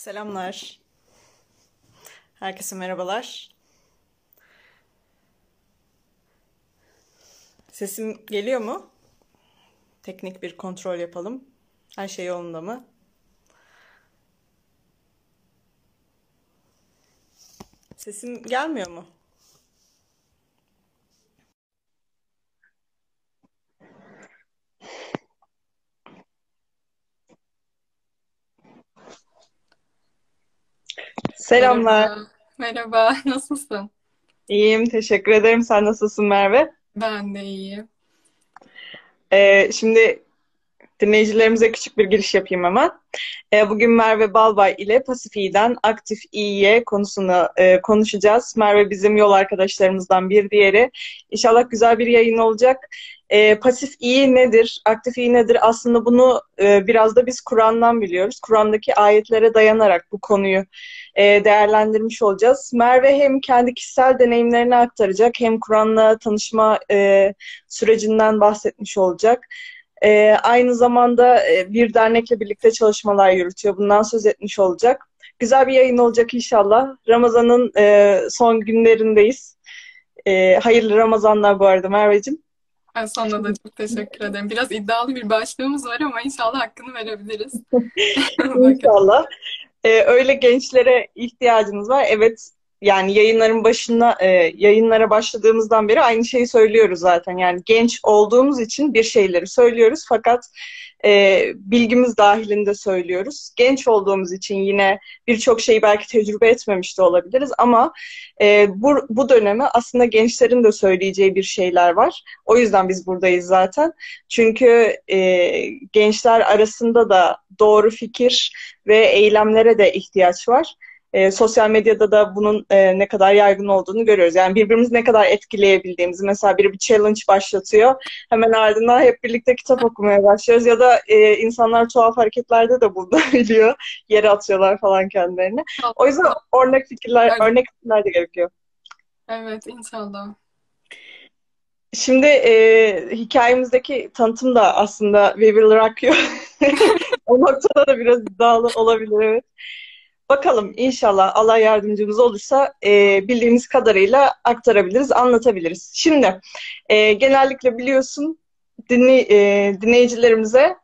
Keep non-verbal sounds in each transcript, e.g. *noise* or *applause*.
Selamlar. Herkese merhabalar. Sesim geliyor mu? Teknik bir kontrol yapalım. Her şey yolunda mı? Sesim gelmiyor mu? Selamlar. Merhaba. Merhaba. *laughs* Nasılsın? İyiyim, teşekkür ederim. Sen nasılsın Merve? Ben de iyiyim. Ee, şimdi dinleyicilerimize küçük bir giriş yapayım hemen. Ee, bugün Merve Balbay ile Pasif İ'den Aktif İ'ye konusunu e, konuşacağız. Merve bizim yol arkadaşlarımızdan bir diğeri. İnşallah güzel bir yayın olacak. Ee, Pasif İ nedir? Aktif İ nedir? Aslında bunu e, biraz da biz Kur'an'dan biliyoruz. Kur'an'daki ayetlere dayanarak bu konuyu e, değerlendirmiş olacağız. Merve hem kendi kişisel deneyimlerini aktaracak hem Kur'an'la tanışma e, sürecinden bahsetmiş olacak. E, aynı zamanda e, bir dernekle birlikte çalışmalar yürütüyor. Bundan söz etmiş olacak. Güzel bir yayın olacak inşallah. Ramazan'ın e, son günlerindeyiz. E, hayırlı Ramazanlar bu arada Merveciğim. Ben sana da çok teşekkür ederim. Biraz iddialı bir başlığımız var ama inşallah hakkını verebiliriz. *laughs* İnşallah. Ee, öyle gençlere ihtiyacımız var. Evet, yani yayınların başına, e, yayınlara başladığımızdan beri aynı şeyi söylüyoruz zaten. Yani genç olduğumuz için bir şeyleri söylüyoruz fakat e, bilgimiz dahilinde söylüyoruz. Genç olduğumuz için yine birçok şeyi belki tecrübe etmemiş de olabiliriz ama e, bu, bu döneme aslında gençlerin de söyleyeceği bir şeyler var. O yüzden biz buradayız zaten. Çünkü e, gençler arasında da doğru fikir ve eylemlere de ihtiyaç var. E, sosyal medyada da bunun e, ne kadar yaygın olduğunu görüyoruz. Yani birbirimizi ne kadar etkileyebildiğimizi. Mesela biri bir challenge başlatıyor. Hemen ardından hep birlikte kitap okumaya başlıyoruz. Ya da e, insanlar tuhaf hareketlerde de bulunabiliyor. *laughs* Yere atıyorlar falan kendilerini. O yüzden örnek fikirler, örnek fikirler de gerekiyor. Evet, inşallah. Şimdi e, hikayemizdeki tanıtım da aslında We Will Rock You. *laughs* O noktada da biraz iddialı olabilir evet. Bakalım inşallah Allah yardımcımız olursa e, bildiğimiz kadarıyla aktarabiliriz, anlatabiliriz. Şimdi e, genellikle biliyorsun dinley, e, dinleyicilerimize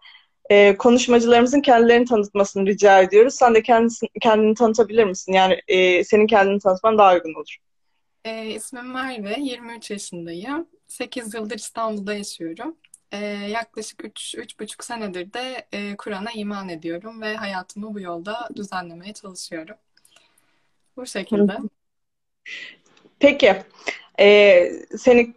e, konuşmacılarımızın kendilerini tanıtmasını rica ediyoruz. Sen de kendisi, kendini tanıtabilir misin? Yani e, senin kendini tanıtman daha uygun olur. E, ismim Merve, 23 yaşındayım. 8 yıldır İstanbul'da yaşıyorum. E, yaklaşık 3-3,5 senedir de e, Kur'an'a iman ediyorum ve hayatımı bu yolda düzenlemeye çalışıyorum. Bu şekilde. Peki, e, seni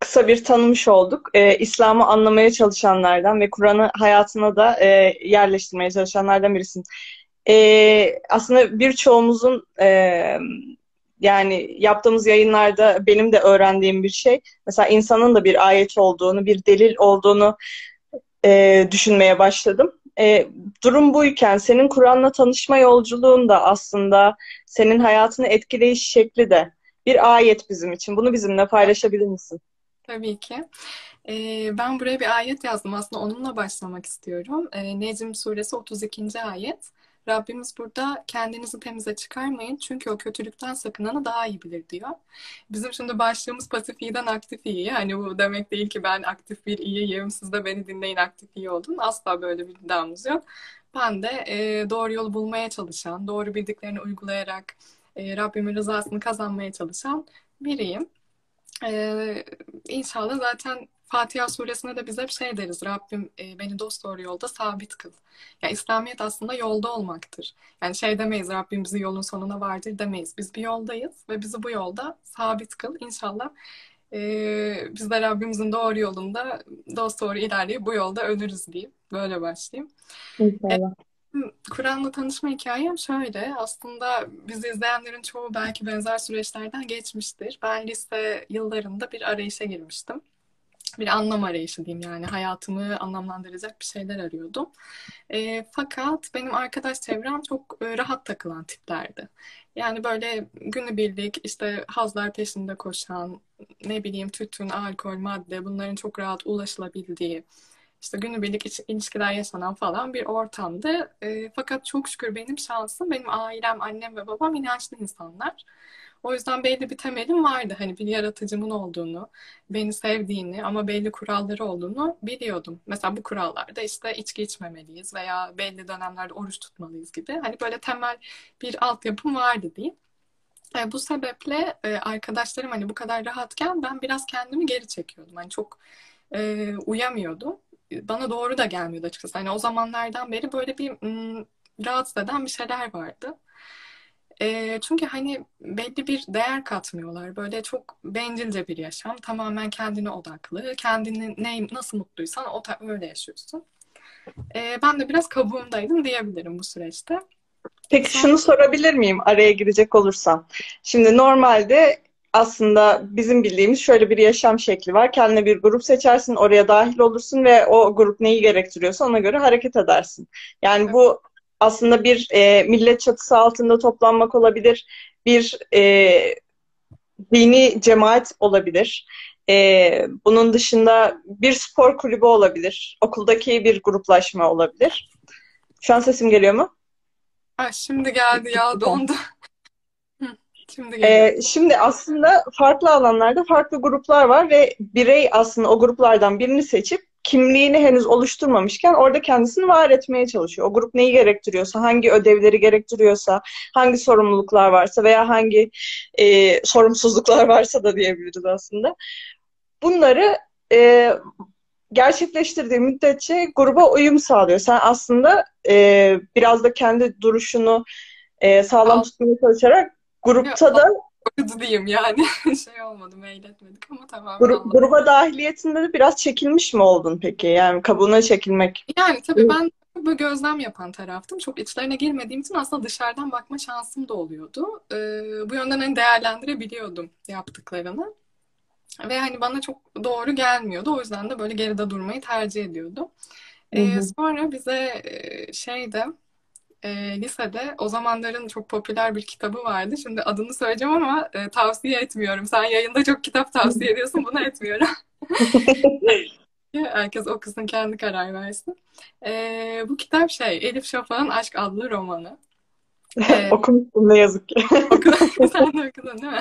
kısa bir tanımış olduk. E, İslam'ı anlamaya çalışanlardan ve Kur'an'ı hayatına da e, yerleştirmeye çalışanlardan birisin. E, aslında birçoğumuzun e, yani yaptığımız yayınlarda benim de öğrendiğim bir şey. Mesela insanın da bir ayet olduğunu, bir delil olduğunu e, düşünmeye başladım. E, durum buyken senin Kur'an'la tanışma yolculuğun da aslında senin hayatını etkileyiş şekli de bir ayet bizim için. Bunu bizimle paylaşabilir misin? Tabii ki. Ee, ben buraya bir ayet yazdım. Aslında onunla başlamak istiyorum. Ee, Necm suresi 32. ayet. Rabbimiz burada kendinizi temize çıkarmayın çünkü o kötülükten sakınanı daha iyi bilir diyor. Bizim şimdi başlığımız pasif iyiden aktif iyi. Hani bu demek değil ki ben aktif bir iyiyim, siz de beni dinleyin aktif iyi olun. Asla böyle bir iddiamız yok. Ben de e, doğru yolu bulmaya çalışan, doğru bildiklerini uygulayarak e, Rabbimin rızasını kazanmaya çalışan biriyim. Ee, inşallah zaten Fatiha suresinde de biz hep şey deriz. Rabbim e, beni dost doğru yolda sabit kıl. Yani İslamiyet aslında yolda olmaktır. Yani şey demeyiz Rabbim bizi yolun sonuna vardır demeyiz. Biz bir yoldayız ve bizi bu yolda sabit kıl. İnşallah e, biz de Rabbimizin doğru yolunda dost doğru ilerleyip bu yolda ölürüz diyeyim. Böyle başlayayım. İnşallah. Kur'an'la tanışma hikayem şöyle. Aslında bizi izleyenlerin çoğu belki benzer süreçlerden geçmiştir. Ben lise yıllarında bir arayışa girmiştim. Bir anlam arayışı diyeyim yani hayatımı anlamlandıracak bir şeyler arıyordum. E, fakat benim arkadaş çevrem çok e, rahat takılan tiplerdi. Yani böyle günübirlik işte hazlar peşinde koşan, ne bileyim tütün, alkol, madde bunların çok rahat ulaşılabildiği, işte günübirlik ilişkiler yaşanan falan bir ortamdı. E, fakat çok şükür benim şansım, benim ailem, annem ve babam inançlı insanlar. O yüzden belli bir temelim vardı. Hani bir yaratıcımın olduğunu, beni sevdiğini ama belli kuralları olduğunu biliyordum. Mesela bu kurallarda işte içki içmemeliyiz veya belli dönemlerde oruç tutmalıyız gibi. Hani böyle temel bir altyapım vardı diyeyim. E, bu sebeple e, arkadaşlarım hani bu kadar rahatken ben biraz kendimi geri çekiyordum. Hani çok e, uyamıyordum. Bana doğru da gelmiyordu açıkçası. Hani o zamanlardan beri böyle bir m, rahatsız eden bir şeyler vardı. E, çünkü hani belli bir değer katmıyorlar. Böyle çok bencilce bir yaşam. Tamamen kendine odaklı. Kendini ne, nasıl mutluysan o öyle yaşıyorsun. E, ben de biraz kabuğumdaydım diyebilirim bu süreçte. Peki şunu sorabilir miyim araya girecek olursam? Şimdi normalde aslında bizim bildiğimiz şöyle bir yaşam şekli var. Kendine bir grup seçersin, oraya dahil olursun ve o grup neyi gerektiriyorsa ona göre hareket edersin. Yani bu aslında bir e, millet çatısı altında toplanmak olabilir, bir e, dini cemaat olabilir. E, bunun dışında bir spor kulübü olabilir, okuldaki bir gruplaşma olabilir. Şu an sesim geliyor mu? Ha, şimdi geldi ya dondu. Şimdi, ee, şimdi aslında farklı alanlarda farklı gruplar var ve birey aslında o gruplardan birini seçip kimliğini henüz oluşturmamışken orada kendisini var etmeye çalışıyor. O grup neyi gerektiriyorsa, hangi ödevleri gerektiriyorsa, hangi sorumluluklar varsa veya hangi e, sorumsuzluklar *laughs* varsa da diyebiliriz aslında. Bunları e, gerçekleştirdiği müddetçe gruba uyum sağlıyor. Sen aslında e, biraz da kendi duruşunu e, sağlam tutmaya çalışarak grupta da Diyeyim yani. *laughs* şey olmadı, mail etmedik ama tamam. Gru- gruba dahiliyetinde de biraz çekilmiş mi oldun peki? Yani kabuğuna çekilmek. Yani tabii ben bu gözlem yapan taraftım. Çok içlerine girmediğim için aslında dışarıdan bakma şansım da oluyordu. Ee, bu yönden hani değerlendirebiliyordum yaptıklarını. Ve hani bana çok doğru gelmiyordu. O yüzden de böyle geride durmayı tercih ediyordum. Ee, sonra bize e, şeyde e, lisede o zamanların çok popüler bir kitabı vardı. Şimdi adını söyleyeceğim ama e, tavsiye etmiyorum. Sen yayında çok kitap tavsiye ediyorsun. Bunu etmiyorum. *laughs* Herkes okusun kendi karar versin. E, bu kitap şey Elif Şafak'ın Aşk adlı romanı. *laughs* Ee, Okumuşsun ne yazık ki. okudun, *laughs* sen de okudun değil mi?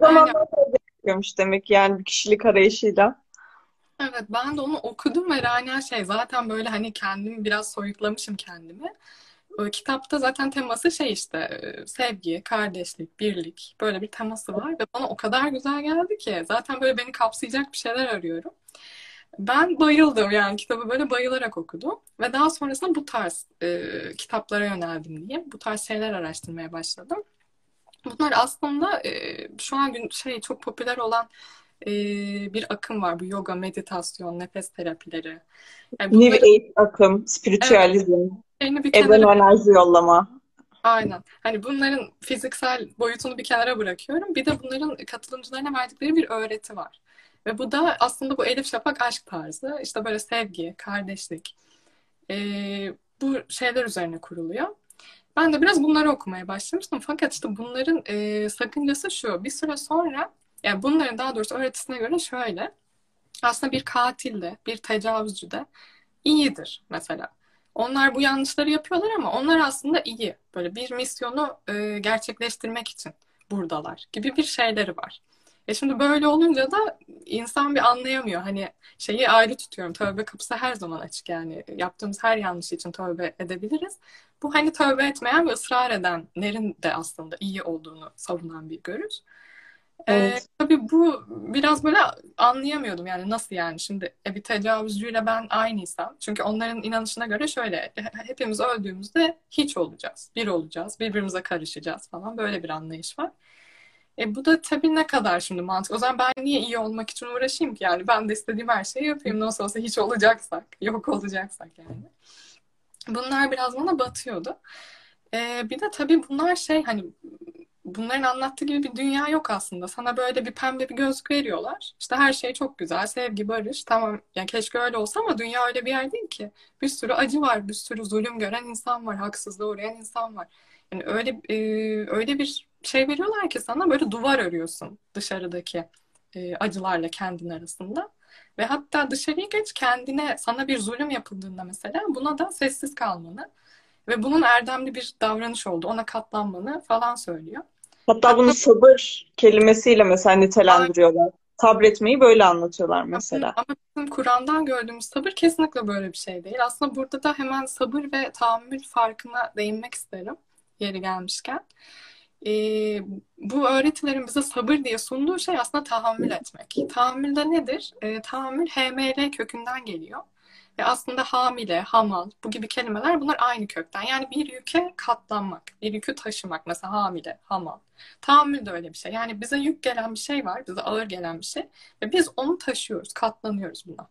Zamanlarda bekliyormuş demek yani bir kişilik arayışıyla. Evet ben de onu okudum ve Rania şey zaten böyle hani kendimi biraz soyutlamışım kendimi. Kitapta zaten teması şey işte sevgi, kardeşlik, birlik böyle bir teması var ve bana o kadar güzel geldi ki zaten böyle beni kapsayacak bir şeyler arıyorum. Ben bayıldım yani kitabı böyle bayılarak okudum ve daha sonrasında bu tarz e, kitaplara yöneldim diye bu tarz şeyler araştırmaya başladım. Bunlar aslında e, şu an gün şey çok popüler olan e, bir akım var bu yoga, meditasyon, nefes terapileri. Yani bunları... New Age akım, spiritüalizm. Evet şeyini bir kenara... Evren enerji yollama. Aynen. Hani bunların fiziksel boyutunu bir kenara bırakıyorum. Bir de bunların katılımcılarına verdikleri bir öğreti var. Ve bu da aslında bu Elif Şafak aşk tarzı. İşte böyle sevgi, kardeşlik. E, bu şeyler üzerine kuruluyor. Ben de biraz bunları okumaya başlamıştım. Fakat işte bunların e, sakıncası şu. Bir süre sonra yani bunların daha doğrusu öğretisine göre şöyle. Aslında bir katil de, bir tecavüzcü de iyidir mesela. Onlar bu yanlışları yapıyorlar ama onlar aslında iyi. Böyle bir misyonu e, gerçekleştirmek için buradalar gibi bir şeyleri var. E şimdi böyle olunca da insan bir anlayamıyor. Hani şeyi ayrı tutuyorum. Tövbe kapısı her zaman açık yani. Yaptığımız her yanlış için tövbe edebiliriz. Bu hani tövbe etmeyen ve ısrar edenlerin de aslında iyi olduğunu savunan bir görüş. Evet. Ee, tabii bu biraz böyle anlayamıyordum yani nasıl yani şimdi e, bir tecavüzcüyle ben aynıysam çünkü onların inanışına göre şöyle hepimiz öldüğümüzde hiç olacağız bir olacağız birbirimize karışacağız falan böyle bir anlayış var. E bu da tabii ne kadar şimdi mantık. O zaman ben niye iyi olmak için uğraşayım ki yani ben de istediğim her şeyi yapayım nasıl olsa hiç olacaksak yok olacaksak yani. Bunlar biraz bana batıyordu. Ee, bir de tabii bunlar şey hani bunların anlattığı gibi bir dünya yok aslında. Sana böyle bir pembe bir gözlük veriyorlar. İşte her şey çok güzel, sevgi, barış. Tamam yani keşke öyle olsa ama dünya öyle bir yer değil ki. Bir sürü acı var, bir sürü zulüm gören insan var, haksızlığa uğrayan insan var. Yani öyle e, öyle bir şey veriyorlar ki sana böyle duvar örüyorsun dışarıdaki e, acılarla kendin arasında. Ve hatta dışarıya geç kendine sana bir zulüm yapıldığında mesela buna da sessiz kalmanı ve bunun erdemli bir davranış oldu. Ona katlanmanı falan söylüyor. Hatta bunu sabır kelimesiyle mesela nitelendiriyorlar. Sabretmeyi böyle anlatıyorlar mesela. Ama bizim Kur'an'dan gördüğümüz sabır kesinlikle böyle bir şey değil. Aslında burada da hemen sabır ve tahammül farkına değinmek isterim yeri gelmişken. Ee, bu öğretilerin bize sabır diye sunduğu şey aslında tahammül etmek. Tahammül de nedir? Ee, tahammül HMR kökünden geliyor. Ve aslında hamile, hamal bu gibi kelimeler bunlar aynı kökten. Yani bir yüke katlanmak, bir yükü taşımak. Mesela hamile, hamal. Tahammül de öyle bir şey. Yani bize yük gelen bir şey var, bize ağır gelen bir şey. Ve biz onu taşıyoruz, katlanıyoruz buna.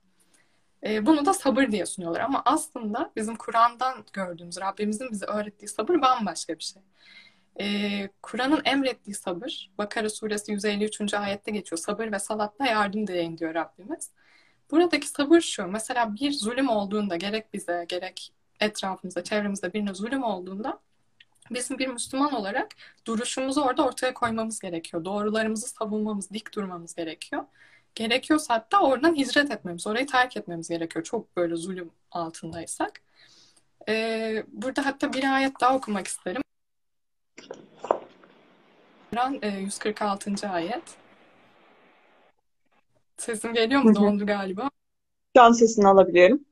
E, bunu da sabır diye sunuyorlar. Ama aslında bizim Kur'an'dan gördüğümüz, Rabbimizin bize öğrettiği sabır bambaşka bir şey. E, Kur'an'ın emrettiği sabır, Bakara suresi 153. ayette geçiyor. Sabır ve salatla yardım dileyin diyor Rabbimiz. Buradaki sabır şu. Mesela bir zulüm olduğunda gerek bize gerek etrafımızda, çevremizde birine zulüm olduğunda bizim bir Müslüman olarak duruşumuzu orada ortaya koymamız gerekiyor. Doğrularımızı savunmamız, dik durmamız gerekiyor. Gerekiyorsa hatta oradan hicret etmemiz, orayı terk etmemiz gerekiyor. Çok böyle zulüm altındaysak. Ee, burada hatta bir ayet daha okumak isterim. 146. E, ayet. Sesim geliyor mu? Dondu galiba. Can sesini alabiliyorum.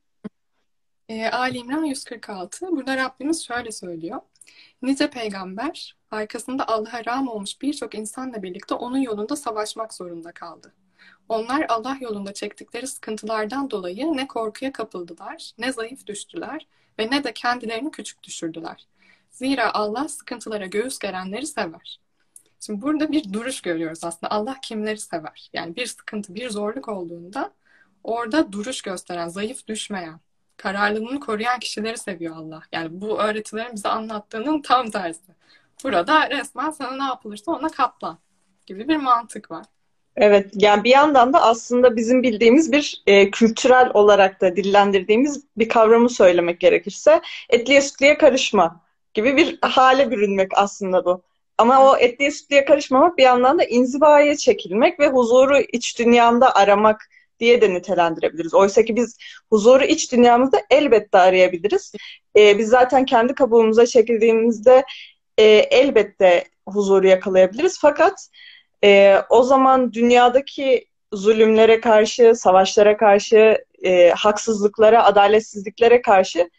E, Ali İmran 146. Burada Rabbimiz şöyle söylüyor. Nice peygamber arkasında Allah'a ram olmuş birçok insanla birlikte onun yolunda savaşmak zorunda kaldı. Onlar Allah yolunda çektikleri sıkıntılardan dolayı ne korkuya kapıldılar, ne zayıf düştüler ve ne de kendilerini küçük düşürdüler. Zira Allah sıkıntılara göğüs gerenleri sever. Şimdi burada bir duruş görüyoruz aslında. Allah kimleri sever? Yani bir sıkıntı, bir zorluk olduğunda orada duruş gösteren, zayıf düşmeyen, kararlılığını koruyan kişileri seviyor Allah. Yani bu öğretilerin bize anlattığının tam tersi. Burada resmen sana ne yapılırsa ona katlan gibi bir mantık var. Evet, yani bir yandan da aslında bizim bildiğimiz bir e, kültürel olarak da dillendirdiğimiz bir kavramı söylemek gerekirse etliye sütliye karışma gibi bir hale bürünmek aslında bu. Ama o etliye sütliye karışmamak bir yandan da inzivaya çekilmek ve huzuru iç dünyanda aramak diye de nitelendirebiliriz. Oysa ki biz huzuru iç dünyamızda elbette arayabiliriz. Ee, biz zaten kendi kabuğumuza çekildiğimizde e, elbette huzuru yakalayabiliriz. Fakat e, o zaman dünyadaki zulümlere karşı, savaşlara karşı, e, haksızlıklara, adaletsizliklere karşı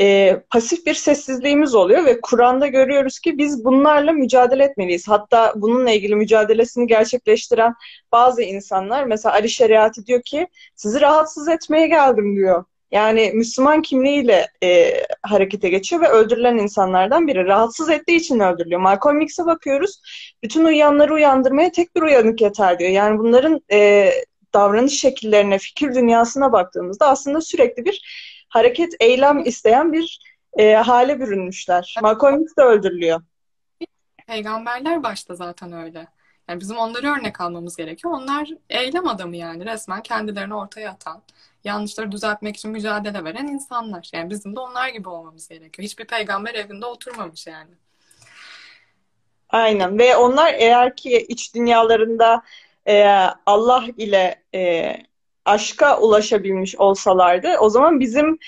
e, pasif bir sessizliğimiz oluyor ve Kur'an'da görüyoruz ki biz bunlarla mücadele etmeliyiz. Hatta bununla ilgili mücadelesini gerçekleştiren bazı insanlar mesela Ali Şeriatı diyor ki sizi rahatsız etmeye geldim diyor. Yani Müslüman kimliğiyle e, harekete geçiyor ve öldürülen insanlardan biri. Rahatsız ettiği için öldürülüyor. Malcolm X'e bakıyoruz. Bütün uyuyanları uyandırmaya tek bir uyanık yeter diyor. Yani bunların e, davranış şekillerine, fikir dünyasına baktığımızda aslında sürekli bir hareket, eylem isteyen bir e, hale bürünmüşler. Malcolm X de öldürülüyor. Peygamberler başta zaten öyle. Yani bizim onları örnek almamız gerekiyor. Onlar eylem adamı yani resmen kendilerini ortaya atan, yanlışları düzeltmek için mücadele veren insanlar. Yani bizim de onlar gibi olmamız gerekiyor. Hiçbir peygamber evinde oturmamış yani. Aynen ve onlar eğer ki iç dünyalarında e, Allah ile e, aşka ulaşabilmiş olsalardı o zaman bizim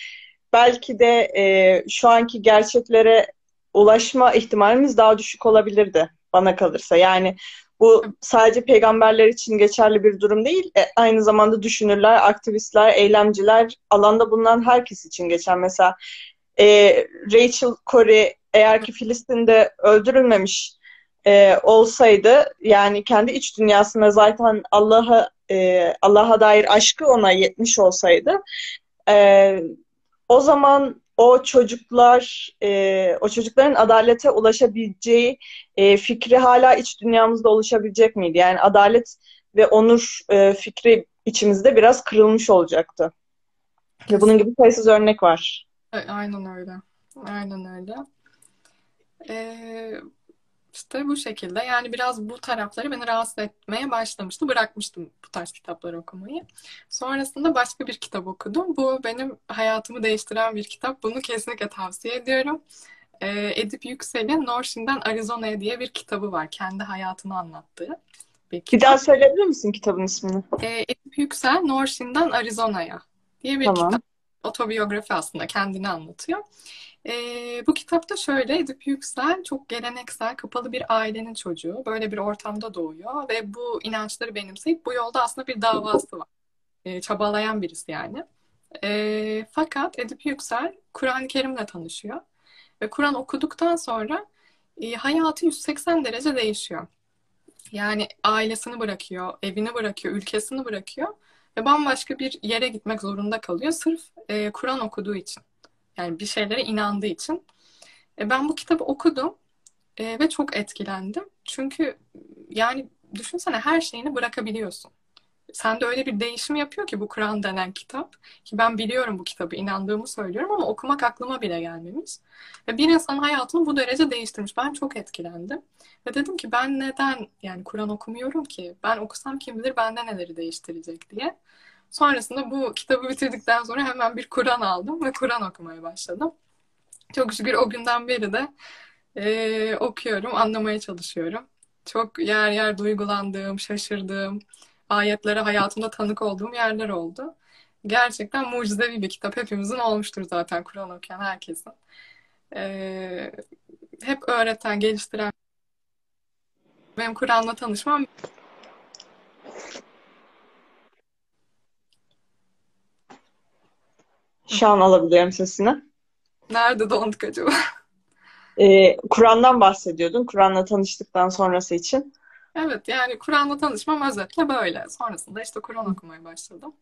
belki de e, şu anki gerçeklere ulaşma ihtimalimiz daha düşük olabilirdi bana kalırsa. Yani bu sadece peygamberler için geçerli bir durum değil. E, aynı zamanda düşünürler, aktivistler, eylemciler, alanda bulunan herkes için geçer. Mesela e, Rachel Corrie eğer ki Filistin'de öldürülmemiş e, olsaydı yani kendi iç dünyasında zaten Allah'a e, Allah'a dair aşkı ona yetmiş olsaydı e, o zaman o çocuklar e, o çocukların adalete ulaşabileceği e, fikri hala iç dünyamızda oluşabilecek miydi? Yani adalet ve onur e, fikri içimizde biraz kırılmış olacaktı. Ve bunun gibi sayısız örnek var. Aynen öyle. Aynen öyle. Ee, işte bu şekilde. Yani biraz bu tarafları beni rahatsız etmeye başlamıştı. Bırakmıştım bu tarz kitapları okumayı. Sonrasında başka bir kitap okudum. Bu benim hayatımı değiştiren bir kitap. Bunu kesinlikle tavsiye ediyorum. Ee, Edip Yüksel'in Norshin'den Arizona'ya diye bir kitabı var. Kendi hayatını anlattığı bir Bir kitap. daha söyleyebilir misin kitabın ismini? E, Edip Yüksel, Norşin'den Arizona'ya diye bir Tamam. kitap. Otobiyografi aslında kendini anlatıyor. E, bu kitapta şöyle Edip Yüksel çok geleneksel, kapalı bir ailenin çocuğu. Böyle bir ortamda doğuyor ve bu inançları benimseyip bu yolda aslında bir davası var. E, çabalayan birisi yani. E, fakat Edip Yüksel Kur'an-ı Kerim'le tanışıyor. Ve Kur'an okuduktan sonra e, hayatı 180 derece değişiyor. Yani ailesini bırakıyor, evini bırakıyor, ülkesini bırakıyor ve bambaşka bir yere gitmek zorunda kalıyor sırf e, Kur'an okuduğu için. Yani bir şeylere inandığı için. E, ben bu kitabı okudum e, ve çok etkilendim. Çünkü yani düşünsene her şeyini bırakabiliyorsun. Sende öyle bir değişim yapıyor ki bu Kur'an denen kitap. Ki ben biliyorum bu kitabı, inandığımı söylüyorum ama okumak aklıma bile gelmemiş. Ve bir insanın hayatını bu derece değiştirmiş. Ben çok etkilendim. Ve dedim ki ben neden yani Kur'an okumuyorum ki? Ben okusam kim bilir bende neleri değiştirecek diye. Sonrasında bu kitabı bitirdikten sonra hemen bir Kur'an aldım ve Kur'an okumaya başladım. Çok şükür o günden beri de e, okuyorum, anlamaya çalışıyorum. Çok yer yer duygulandığım, şaşırdığım, ayetlere hayatımda tanık olduğum yerler oldu. Gerçekten mucizevi bir kitap. Hepimizin olmuştur zaten Kur'an okuyan herkesin. E, hep öğreten, geliştiren benim Kur'an'la tanışmam Şu an alabiliyorum sesini. nerede donduk acaba? Ee, Kur'an'dan bahsediyordun. Kur'an'la tanıştıktan sonrası için. Evet yani Kur'an'la tanışmam özetle böyle. Sonrasında işte Kur'an okumaya başladım.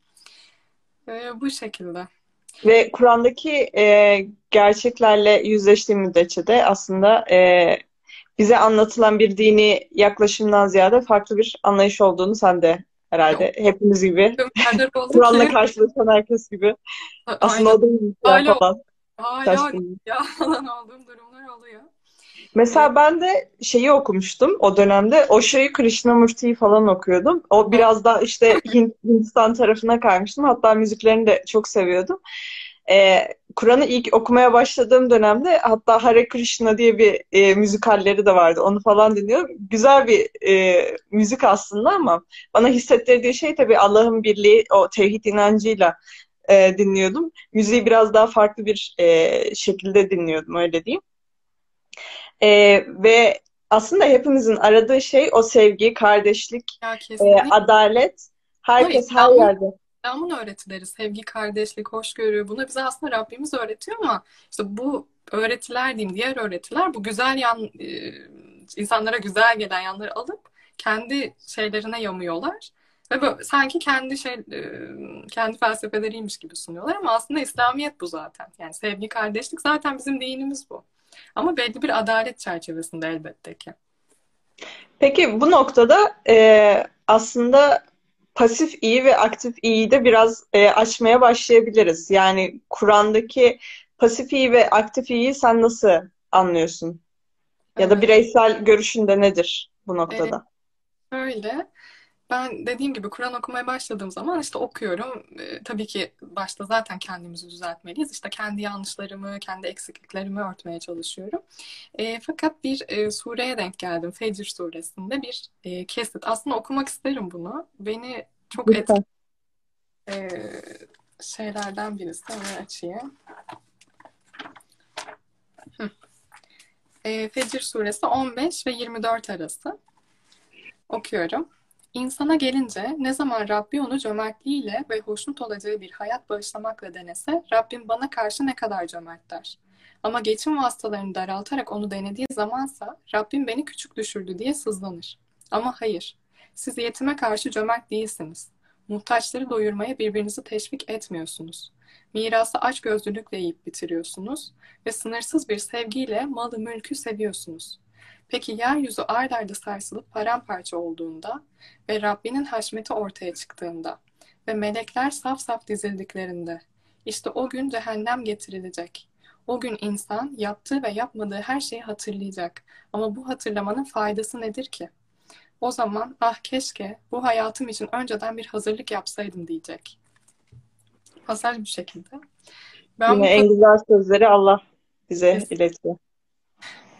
E, bu şekilde. Ve Kur'an'daki e, gerçeklerle yüzleştiğim müddetçe de aslında e, bize anlatılan bir dini yaklaşımdan ziyade farklı bir anlayış olduğunu sen de herhalde hepimiz gibi *laughs* Kur'an'la karşılaşan herkes gibi aslında aynen o değil Öyle falan. hala ya *laughs* falan olduğum durumlar oluyor. Mesela ben de şeyi okumuştum o dönemde. Osho'yu Krishnamurti'yi falan okuyordum. O biraz daha işte Hindistan tarafına kaymıştım. Hatta müziklerini de çok seviyordum. Ee, Kur'an'ı ilk okumaya başladığım dönemde hatta Hare Krishna diye bir e, müzikalleri de vardı. Onu falan dinliyorum. Güzel bir e, müzik aslında ama bana hissettirdiği şey tabii Allah'ın birliği, o tevhid inancıyla e, dinliyordum. Müziği biraz daha farklı bir e, şekilde dinliyordum öyle diyeyim. Ee, ve aslında hepimizin aradığı şey o sevgi, kardeşlik, Ya e, adalet. Herkes her İslam'ın yerde. İslam'ın öğretileri, sevgi, kardeşlik, hoşgörü, bunu bize aslında Rabbimiz öğretiyor ama işte bu öğretiler diyeyim, diğer öğretiler bu güzel yan, e, insanlara güzel gelen yanları alıp kendi şeylerine yamıyorlar. Ve böyle, sanki kendi şey, e, kendi felsefeleriymiş gibi sunuyorlar ama aslında İslamiyet bu zaten. Yani sevgi, kardeşlik zaten bizim dinimiz bu. Ama belli bir adalet çerçevesinde elbette ki. Peki bu noktada e, aslında pasif iyi ve aktif iyiyi de biraz e, açmaya başlayabiliriz. Yani Kur'an'daki pasif iyi ve aktif iyiyi sen nasıl anlıyorsun? Ya da Evet. bireysel görüşün de nedir bu noktada? Öyle. Ben dediğim gibi Kur'an okumaya başladığım zaman işte okuyorum. Ee, tabii ki başta zaten kendimizi düzeltmeliyiz. İşte kendi yanlışlarımı, kendi eksikliklerimi örtmeye çalışıyorum. Ee, fakat bir e, sureye denk geldim. Fecr suresinde bir e, kesit. Aslında okumak isterim bunu. Beni çok etkileyen Lütfen. e, şeylerden birisi. Hemen açayım. Hı. E, Fecr suresi 15 ve 24 arası. Okuyorum. İnsana gelince ne zaman Rabbi onu cömertliğiyle ve hoşnut olacağı bir hayat bağışlamakla denese Rabbim bana karşı ne kadar cömert der. Ama geçim vasıtalarını daraltarak onu denediği zamansa Rabbim beni küçük düşürdü diye sızlanır. Ama hayır, siz yetime karşı cömert değilsiniz. Muhtaçları doyurmaya birbirinizi teşvik etmiyorsunuz. Mirası açgözlülükle yiyip bitiriyorsunuz ve sınırsız bir sevgiyle malı mülkü seviyorsunuz. Peki yeryüzü ard arda sarsılıp paramparça olduğunda ve Rabbinin haşmeti ortaya çıktığında ve melekler saf saf dizildiklerinde işte o gün cehennem getirilecek. O gün insan yaptığı ve yapmadığı her şeyi hatırlayacak. Ama bu hatırlamanın faydası nedir ki? O zaman ah keşke bu hayatım için önceden bir hazırlık yapsaydım diyecek. Pasaj bu şekilde. Ben Yine bu en güzel sözleri Allah bize Kesin. iletiyor.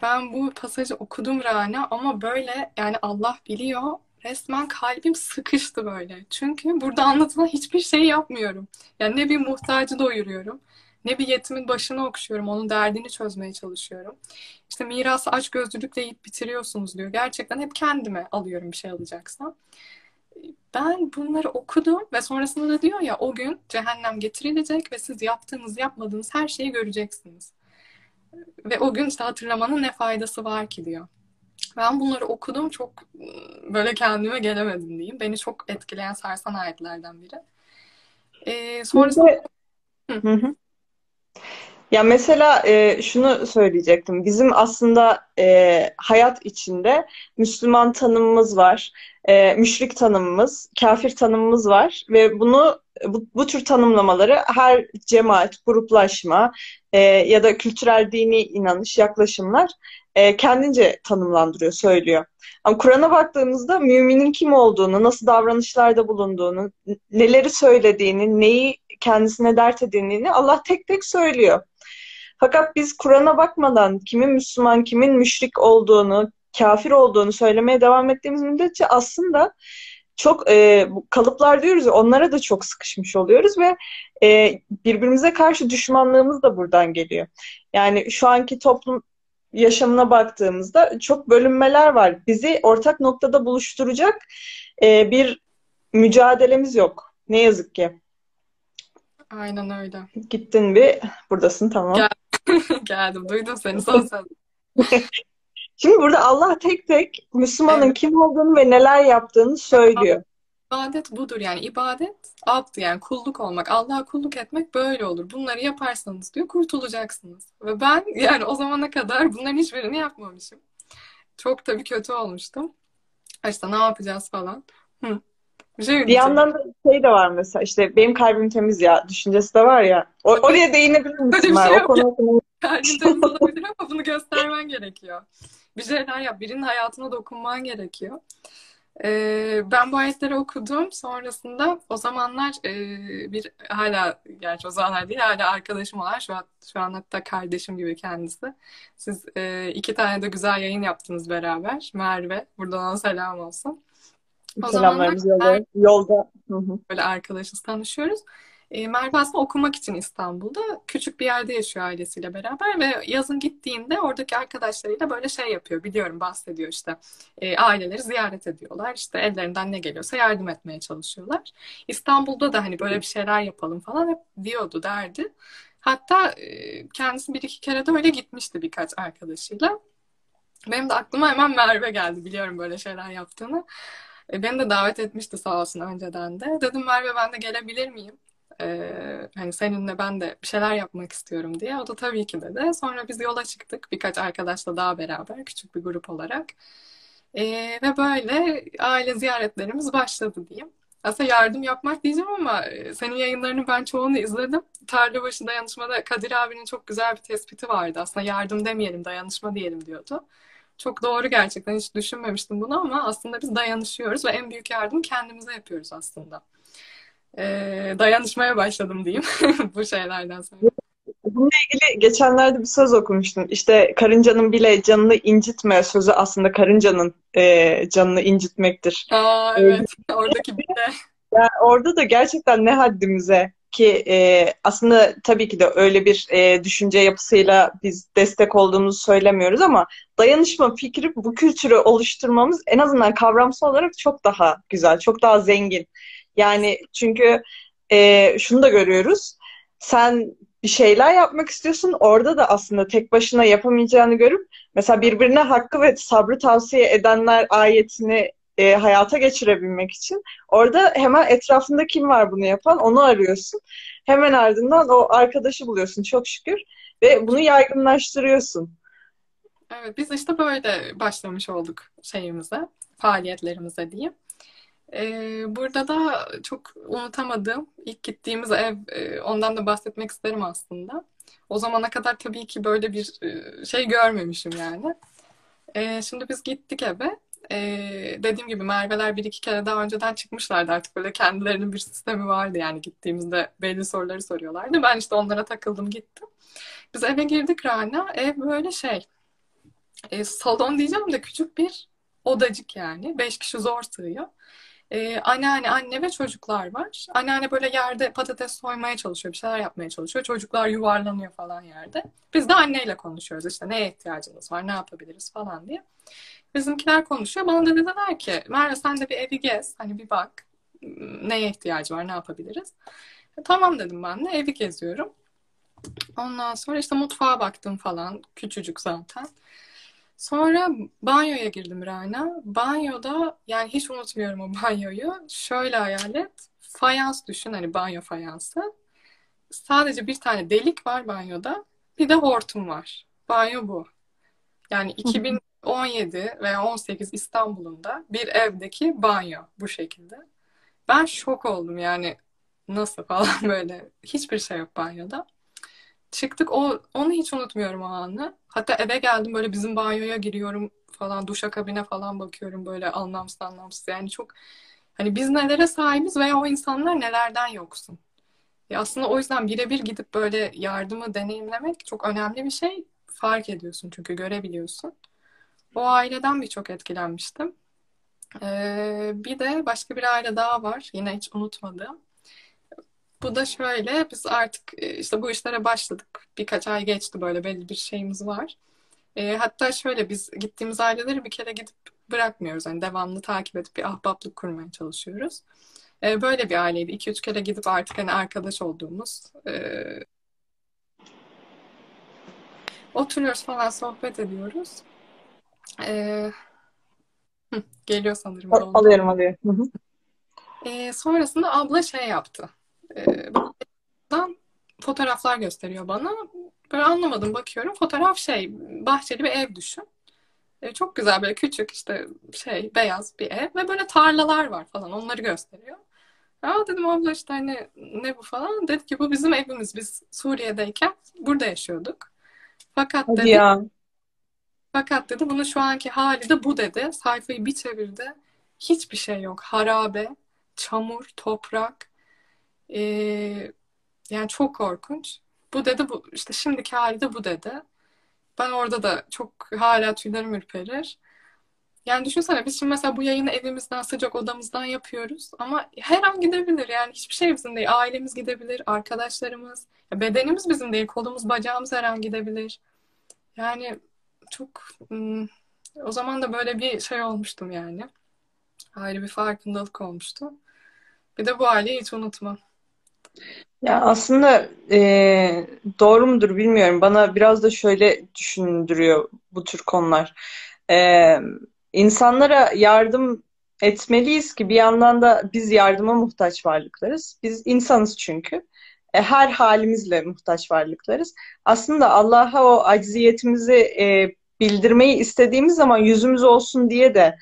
Ben bu pasajı okudum Rana ama böyle yani Allah biliyor resmen kalbim sıkıştı böyle. Çünkü burada anlatılan hiçbir şey yapmıyorum. Yani ne bir muhtacı doyuruyorum, ne bir yetimin başını okşuyorum, onun derdini çözmeye çalışıyorum. İşte mirası aç gözlülükle yiyip bitiriyorsunuz diyor. Gerçekten hep kendime alıyorum bir şey alacaksam. Ben bunları okudum ve sonrasında da diyor ya o gün cehennem getirilecek ve siz yaptığınız yapmadığınız her şeyi göreceksiniz. Ve o gün işte hatırlamanın ne faydası var ki diyor. Ben bunları okudum çok böyle kendime gelemedim diyeyim. Beni çok etkileyen sarsan ayetlerden biri. Ee, sonrasında... Hı hı. Ya mesela e, şunu söyleyecektim. Bizim aslında e, hayat içinde Müslüman tanımımız var, e, müşrik tanımımız, kafir tanımımız var ve bunu bu, bu tür tanımlamaları her cemaat, gruplaşma e, ya da kültürel dini inanış, yaklaşımlar e, kendince tanımlandırıyor, söylüyor. Ama Kur'an'a baktığımızda müminin kim olduğunu, nasıl davranışlarda bulunduğunu, neleri söylediğini, neyi kendisine dert edindiğini Allah tek tek söylüyor. Fakat biz Kur'an'a bakmadan kimin Müslüman, kimin müşrik olduğunu, kafir olduğunu söylemeye devam ettiğimiz müddetçe aslında çok e, kalıplar diyoruz ya onlara da çok sıkışmış oluyoruz ve e, birbirimize karşı düşmanlığımız da buradan geliyor. Yani şu anki toplum yaşamına baktığımızda çok bölünmeler var. Bizi ortak noktada buluşturacak e, bir mücadelemiz yok. Ne yazık ki. Aynen öyle. Gittin bir, buradasın tamam. Gel *laughs* Geldim. Duydum seni. *laughs* Son sen. Şimdi burada Allah tek tek Müslümanın evet. kim olduğunu ve neler yaptığını söylüyor. İbadet budur yani. ibadet abd yani kulluk olmak. Allah'a kulluk etmek böyle olur. Bunları yaparsanız diyor kurtulacaksınız. Ve ben *laughs* yani o zamana kadar bunların hiçbirini yapmamışım. Çok tabii kötü olmuştum. İşte ne yapacağız falan. Hı. Bir, şey bir yandan da şey de var mesela işte benim kalbim temiz ya düşüncesi de var ya. O, oraya değinebilir misin? Şey o konu *laughs* Kalbin temiz olabilir ama bunu göstermen gerekiyor. Bir şeyler yap. Birinin hayatına dokunman gerekiyor. Ee, ben bu ayetleri okudum. Sonrasında o zamanlar e, bir hala gerçi o zamanlar değil hala arkadaşım olan şu an, şu an hatta kardeşim gibi kendisi. Siz e, iki tane de güzel yayın yaptınız beraber. Merve. Buradan ona selam olsun. O Selamlarımız yolda. yolda. Böyle arkadaşız, tanışıyoruz. E, Merve aslında okumak için İstanbul'da küçük bir yerde yaşıyor ailesiyle beraber ve yazın gittiğinde oradaki arkadaşlarıyla böyle şey yapıyor. Biliyorum bahsediyor işte e, aileleri ziyaret ediyorlar. İşte ellerinden ne geliyorsa yardım etmeye çalışıyorlar. İstanbul'da da hani böyle bir şeyler yapalım falan hep diyordu derdi. Hatta e, kendisi bir iki kere de öyle gitmişti birkaç arkadaşıyla. Benim de aklıma hemen Merve geldi biliyorum böyle şeyler yaptığını. E, beni de davet etmişti sağ olsun önceden de. Dedim Merve ben de gelebilir miyim? Ee, hani seninle ben de bir şeyler yapmak istiyorum diye. O da tabii ki dedi. Sonra biz yola çıktık birkaç arkadaşla daha beraber küçük bir grup olarak. Ee, ve böyle aile ziyaretlerimiz başladı diyeyim. Aslında yardım yapmak diyeceğim ama e, senin yayınlarını ben çoğunu izledim. Tarlabaşı dayanışmada Kadir abinin çok güzel bir tespiti vardı. Aslında yardım demeyelim, dayanışma diyelim diyordu. Çok doğru gerçekten hiç düşünmemiştim bunu ama aslında biz dayanışıyoruz ve en büyük yardım kendimize yapıyoruz aslında. Ee, dayanışmaya başladım diyeyim *laughs* bu şeylerden sonra. Bununla ilgili geçenlerde bir söz okumuştum. İşte karıncanın bile canını incitme sözü aslında karıncanın e, canını incitmektir. Aa, evet. *laughs* Oradaki bile. Yani orada da gerçekten ne haddimize ki e, aslında tabii ki de öyle bir e, düşünce yapısıyla biz destek olduğumuzu söylemiyoruz ama dayanışma fikri bu kültürü oluşturmamız en azından kavramsal olarak çok daha güzel, çok daha zengin. Yani çünkü e, şunu da görüyoruz. Sen bir şeyler yapmak istiyorsun. Orada da aslında tek başına yapamayacağını görüp mesela birbirine hakkı ve sabrı tavsiye edenler ayetini e, hayata geçirebilmek için orada hemen etrafında kim var bunu yapan onu arıyorsun. Hemen ardından o arkadaşı buluyorsun çok şükür ve bunu yaygınlaştırıyorsun. Evet biz işte böyle başlamış olduk şeyimize, faaliyetlerimize diyeyim. Ee, burada da çok unutamadığım ilk gittiğimiz ev, e, ondan da bahsetmek isterim aslında. O zamana kadar tabii ki böyle bir e, şey görmemişim yani. E, şimdi biz gittik eve e, dediğim gibi Merve'ler bir iki kere daha önceden çıkmışlardı artık böyle kendilerinin bir sistemi vardı yani gittiğimizde belli soruları soruyorlardı. Ben işte onlara takıldım gittim. Biz eve girdik Rana. Ev böyle şey e, salon diyeceğim de küçük bir Odacık yani. Beş kişi zor sığıyor. Ee, anneanne, anne ve çocuklar var. Anneanne böyle yerde patates soymaya çalışıyor, bir şeyler yapmaya çalışıyor. Çocuklar yuvarlanıyor falan yerde. Biz de anneyle konuşuyoruz işte neye ihtiyacınız var, ne yapabiliriz falan diye. Bizimkiler konuşuyor. Bana da dediler ki Merve sen de bir evi gez, hani bir bak neye ihtiyacı var, ne yapabiliriz. E, tamam dedim ben de evi geziyorum. Ondan sonra işte mutfağa baktım falan. Küçücük zaten. Sonra banyoya girdim Rana. Banyoda yani hiç unutmuyorum o banyoyu. Şöyle hayal et. Fayans düşün hani banyo fayansı. Sadece bir tane delik var banyoda. Bir de hortum var. Banyo bu. Yani 2017 veya 18 İstanbul'un da bir evdeki banyo bu şekilde. Ben şok oldum yani nasıl falan *laughs* böyle. Hiçbir şey yok banyoda. Çıktık o onu hiç unutmuyorum o anı. Hatta eve geldim böyle bizim banyoya giriyorum falan duşa kabine falan bakıyorum böyle anlamsız anlamsız. Yani çok hani biz nelere sahibiz veya o insanlar nelerden yoksun. Ya aslında o yüzden birebir gidip böyle yardımı deneyimlemek çok önemli bir şey. Fark ediyorsun çünkü görebiliyorsun. O aileden birçok etkilenmiştim. Ee, bir de başka bir aile daha var. Yine hiç unutmadığım. Bu da şöyle, biz artık e, işte bu işlere başladık. Birkaç ay geçti böyle belli bir şeyimiz var. E, hatta şöyle biz gittiğimiz aileleri bir kere gidip bırakmıyoruz. Yani devamlı takip edip bir ahbaplık kurmaya çalışıyoruz. E, böyle bir aileydi. İki üç kere gidip artık hani arkadaş olduğumuz e, oturuyoruz falan sohbet ediyoruz. E, hı, geliyor sanırım. Alıyorum alıyorum. Hı hı. E, sonrasında abla şey yaptı. E, fotoğraflar gösteriyor bana. Böyle anlamadım bakıyorum. Fotoğraf şey bahçeli bir ev düşün. E, çok güzel böyle küçük işte şey beyaz bir ev ve böyle tarlalar var falan onları gösteriyor. Aa dedim abla işte hani ne bu falan. Dedi ki bu bizim evimiz. Biz Suriye'deyken burada yaşıyorduk. Fakat Hadi dedi ya. Fakat dedi bunun şu anki hali de bu dedi. Sayfayı bir çevirdi. Hiçbir şey yok. Harabe, çamur, toprak. Ee, yani çok korkunç. Bu dedi bu işte şimdiki hali de bu dedi. Ben orada da çok hala tüylerim ürperir. Yani düşünsene biz şimdi mesela bu yayını evimizden sıcak odamızdan yapıyoruz ama her an gidebilir yani hiçbir şey bizim değil. Ailemiz gidebilir, arkadaşlarımız, bedenimiz bizim değil, kolumuz, bacağımız her an gidebilir. Yani çok o zaman da böyle bir şey olmuştum yani. Ayrı bir farkındalık olmuştu. Bir de bu aileyi hiç unutmam. Ya aslında e, doğru mudur bilmiyorum. Bana biraz da şöyle düşündürüyor bu tür konular. E, insanlara yardım etmeliyiz ki bir yandan da biz yardıma muhtaç varlıklarız. Biz insanız çünkü. E, her halimizle muhtaç varlıklarız. Aslında Allah'a o acziyetimizi e, bildirmeyi istediğimiz zaman yüzümüz olsun diye de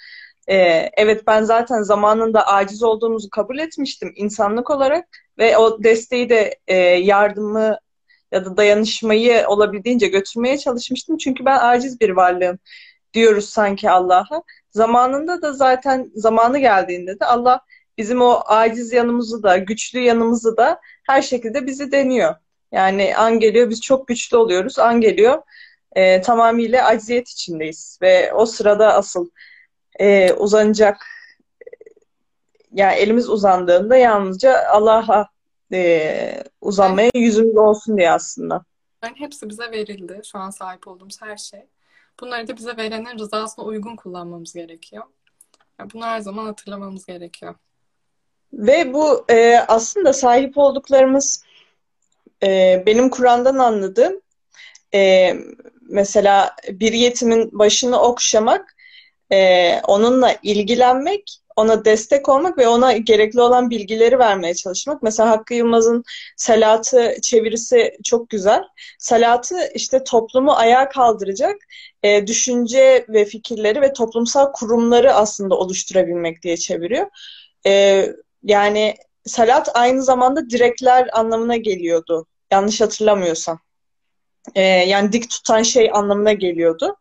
e, evet ben zaten zamanında aciz olduğumuzu kabul etmiştim insanlık olarak ve o desteği de e, yardımı ya da dayanışmayı olabildiğince götürmeye çalışmıştım. Çünkü ben aciz bir varlığım diyoruz sanki Allah'a. Zamanında da zaten zamanı geldiğinde de Allah bizim o aciz yanımızı da, güçlü yanımızı da her şekilde bizi deniyor. Yani an geliyor biz çok güçlü oluyoruz. An geliyor e, tamamıyla acziyet içindeyiz. Ve o sırada asıl e, uzanacak yani elimiz uzandığında yalnızca Allah'a e, uzanmaya yüzümüz olsun diye aslında. Yani hepsi bize verildi. Şu an sahip olduğumuz her şey. Bunları da bize verenin rızasına uygun kullanmamız gerekiyor. Yani bunu her zaman hatırlamamız gerekiyor. Ve bu e, aslında sahip olduklarımız e, benim Kur'an'dan anladığım e, mesela bir yetimin başını okşamak, e, onunla ilgilenmek ona destek olmak ve ona gerekli olan bilgileri vermeye çalışmak. Mesela Hakkı Yılmaz'ın Salatı çevirisi çok güzel. Salatı işte toplumu ayağa kaldıracak e, düşünce ve fikirleri ve toplumsal kurumları aslında oluşturabilmek diye çeviriyor. E, yani salat aynı zamanda direkler anlamına geliyordu. Yanlış hatırlamıyorsam. E, yani dik tutan şey anlamına geliyordu.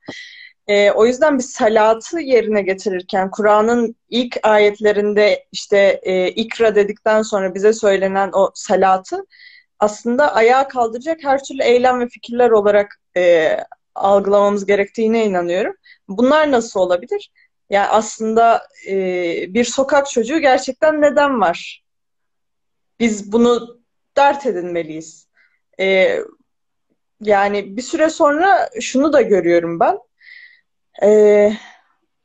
E, o yüzden bir salatı yerine getirirken Kur'an'ın ilk ayetlerinde işte e, ikra dedikten sonra bize söylenen o salatı aslında ayağa kaldıracak her türlü eylem ve fikirler olarak e, algılamamız gerektiğine inanıyorum. Bunlar nasıl olabilir? Yani aslında e, bir sokak çocuğu gerçekten neden var? Biz bunu dert edinmeliyiz. E, yani bir süre sonra şunu da görüyorum ben. E,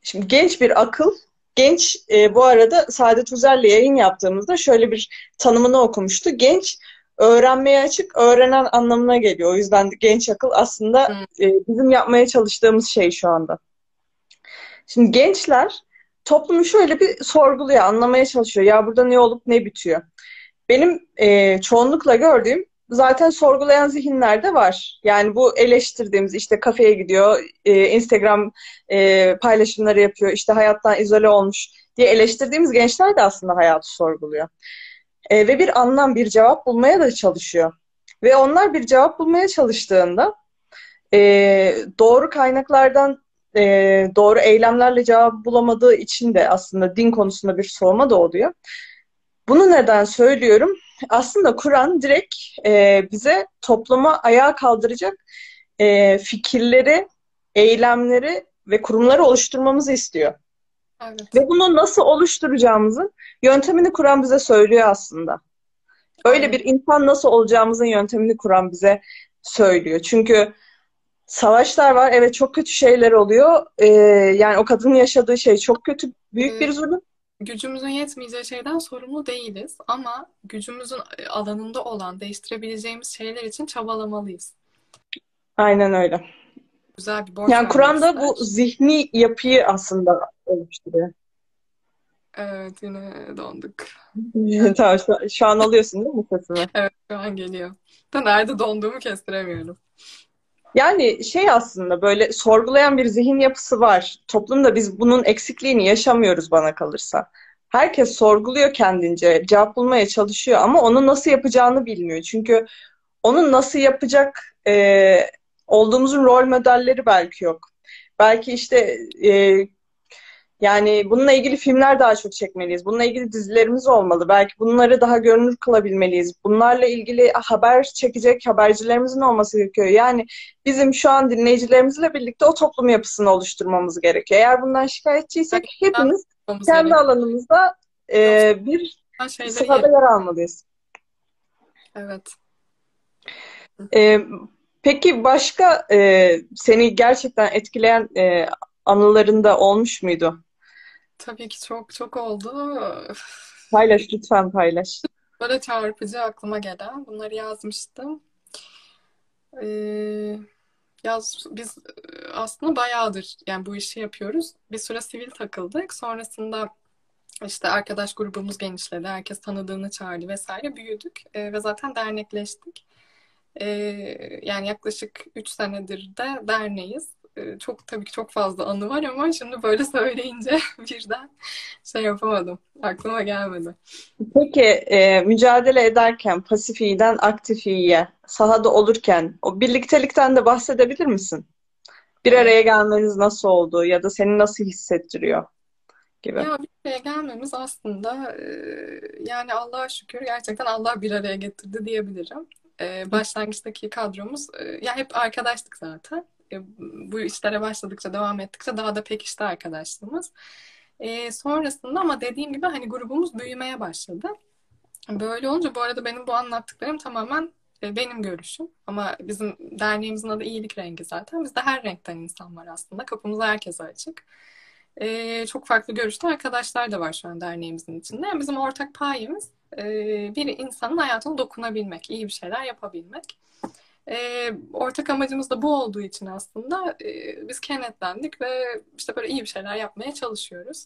şimdi genç bir akıl, genç e, bu arada Saadet Uzer'le yayın yaptığımızda şöyle bir tanımını okumuştu. Genç öğrenmeye açık, öğrenen anlamına geliyor. O yüzden genç akıl aslında e, bizim yapmaya çalıştığımız şey şu anda. Şimdi gençler toplumu şöyle bir sorguluyor, anlamaya çalışıyor. Ya burada ne olup ne bitiyor? Benim e, çoğunlukla gördüğüm zaten sorgulayan zihinler de var. Yani bu eleştirdiğimiz işte kafeye gidiyor, e, Instagram e, paylaşımları yapıyor, işte hayattan izole olmuş diye eleştirdiğimiz gençler de aslında hayatı sorguluyor. E, ve bir anlam, bir cevap bulmaya da çalışıyor. Ve onlar bir cevap bulmaya çalıştığında e, doğru kaynaklardan e, doğru eylemlerle cevap bulamadığı için de aslında din konusunda bir soğuma da oluyor. Bunu neden söylüyorum? Aslında Kur'an direkt e, bize topluma ayağa kaldıracak e, fikirleri, eylemleri ve kurumları oluşturmamızı istiyor. Evet. Ve bunu nasıl oluşturacağımızın yöntemini Kur'an bize söylüyor aslında. Öyle bir insan nasıl olacağımızın yöntemini Kur'an bize söylüyor. Çünkü savaşlar var. Evet çok kötü şeyler oluyor. Ee, yani o kadının yaşadığı şey çok kötü. Büyük bir zulüm. Gücümüzün yetmeyeceği şeyden sorumlu değiliz. Ama gücümüzün e, alanında olan değiştirebileceğimiz şeyler için çabalamalıyız. Aynen öyle. Güzel bir borç Yani Kur'an'da bu zihni yapıyı aslında oluşturuyor. Evet yine donduk. *laughs* tamam şu, şu an alıyorsun değil mi sesimi? Evet şu an geliyor. Da nerede donduğumu kestiremiyorum. Yani şey aslında böyle sorgulayan bir zihin yapısı var. Toplumda biz bunun eksikliğini yaşamıyoruz bana kalırsa. Herkes sorguluyor kendince, cevap bulmaya çalışıyor ama onu nasıl yapacağını bilmiyor. Çünkü onun nasıl yapacak e, olduğumuzun rol modelleri belki yok. Belki işte e, yani bununla ilgili filmler daha çok çekmeliyiz. Bununla ilgili dizilerimiz olmalı. Belki bunları daha görünür kılabilmeliyiz. Bunlarla ilgili haber çekecek habercilerimizin olması gerekiyor. Yani bizim şu an dinleyicilerimizle birlikte o toplum yapısını oluşturmamız gerekiyor. Eğer bundan şikayetçiysek hepimiz kendi alanımızda e, bir sırada yer almalıyız. Evet. E, peki başka e, seni gerçekten etkileyen e, anılarında olmuş muydu? Tabii ki çok çok oldu. *laughs* Paylaş lütfen paylaş. Böyle çarpıcı aklıma gelen. Bunları yazmıştım. Ee, yaz, biz e, aslında bayağıdır yani bu işi yapıyoruz. Bir süre sivil takıldık. Sonrasında işte arkadaş grubumuz genişledi. Herkes tanıdığını çağırdı vesaire. Büyüdük ee, ve zaten dernekleştik. Ee, yani yaklaşık 3 senedir de derneğiz. E, çok tabii ki çok fazla anı var ama şimdi böyle söyleyince *laughs* birden şey yapamadım. Aklıma gelmedi. Peki e, mücadele ederken pasif iyiden aktif iyiye sahada olurken o birliktelikten de bahsedebilir misin? Bir araya gelmeniz nasıl oldu ya da seni nasıl hissettiriyor gibi. Ya bir araya gelmemiz aslında e, yani Allah'a şükür gerçekten Allah bir araya getirdi diyebilirim. E, başlangıçtaki kadromuz e, ya hep arkadaştık zaten. E, bu işlere başladıkça, devam ettikçe daha da pekişti arkadaşlığımız. E, sonrasında ama dediğim gibi hani grubumuz büyümeye başladı. Böyle olunca bu arada benim bu anlattıklarım tamamen e, benim görüşüm. Ama bizim derneğimizin adı iyilik rengi zaten. Bizde her renkten insan var aslında. Kapımız herkese açık. E, çok farklı görüşte arkadaşlar da var şu an derneğimizin içinde. Yani bizim ortak payımız e, bir insanın hayatına dokunabilmek, iyi bir şeyler yapabilmek. E, ortak amacımız da bu olduğu için aslında e, biz kenetlendik ve işte böyle iyi bir şeyler yapmaya çalışıyoruz.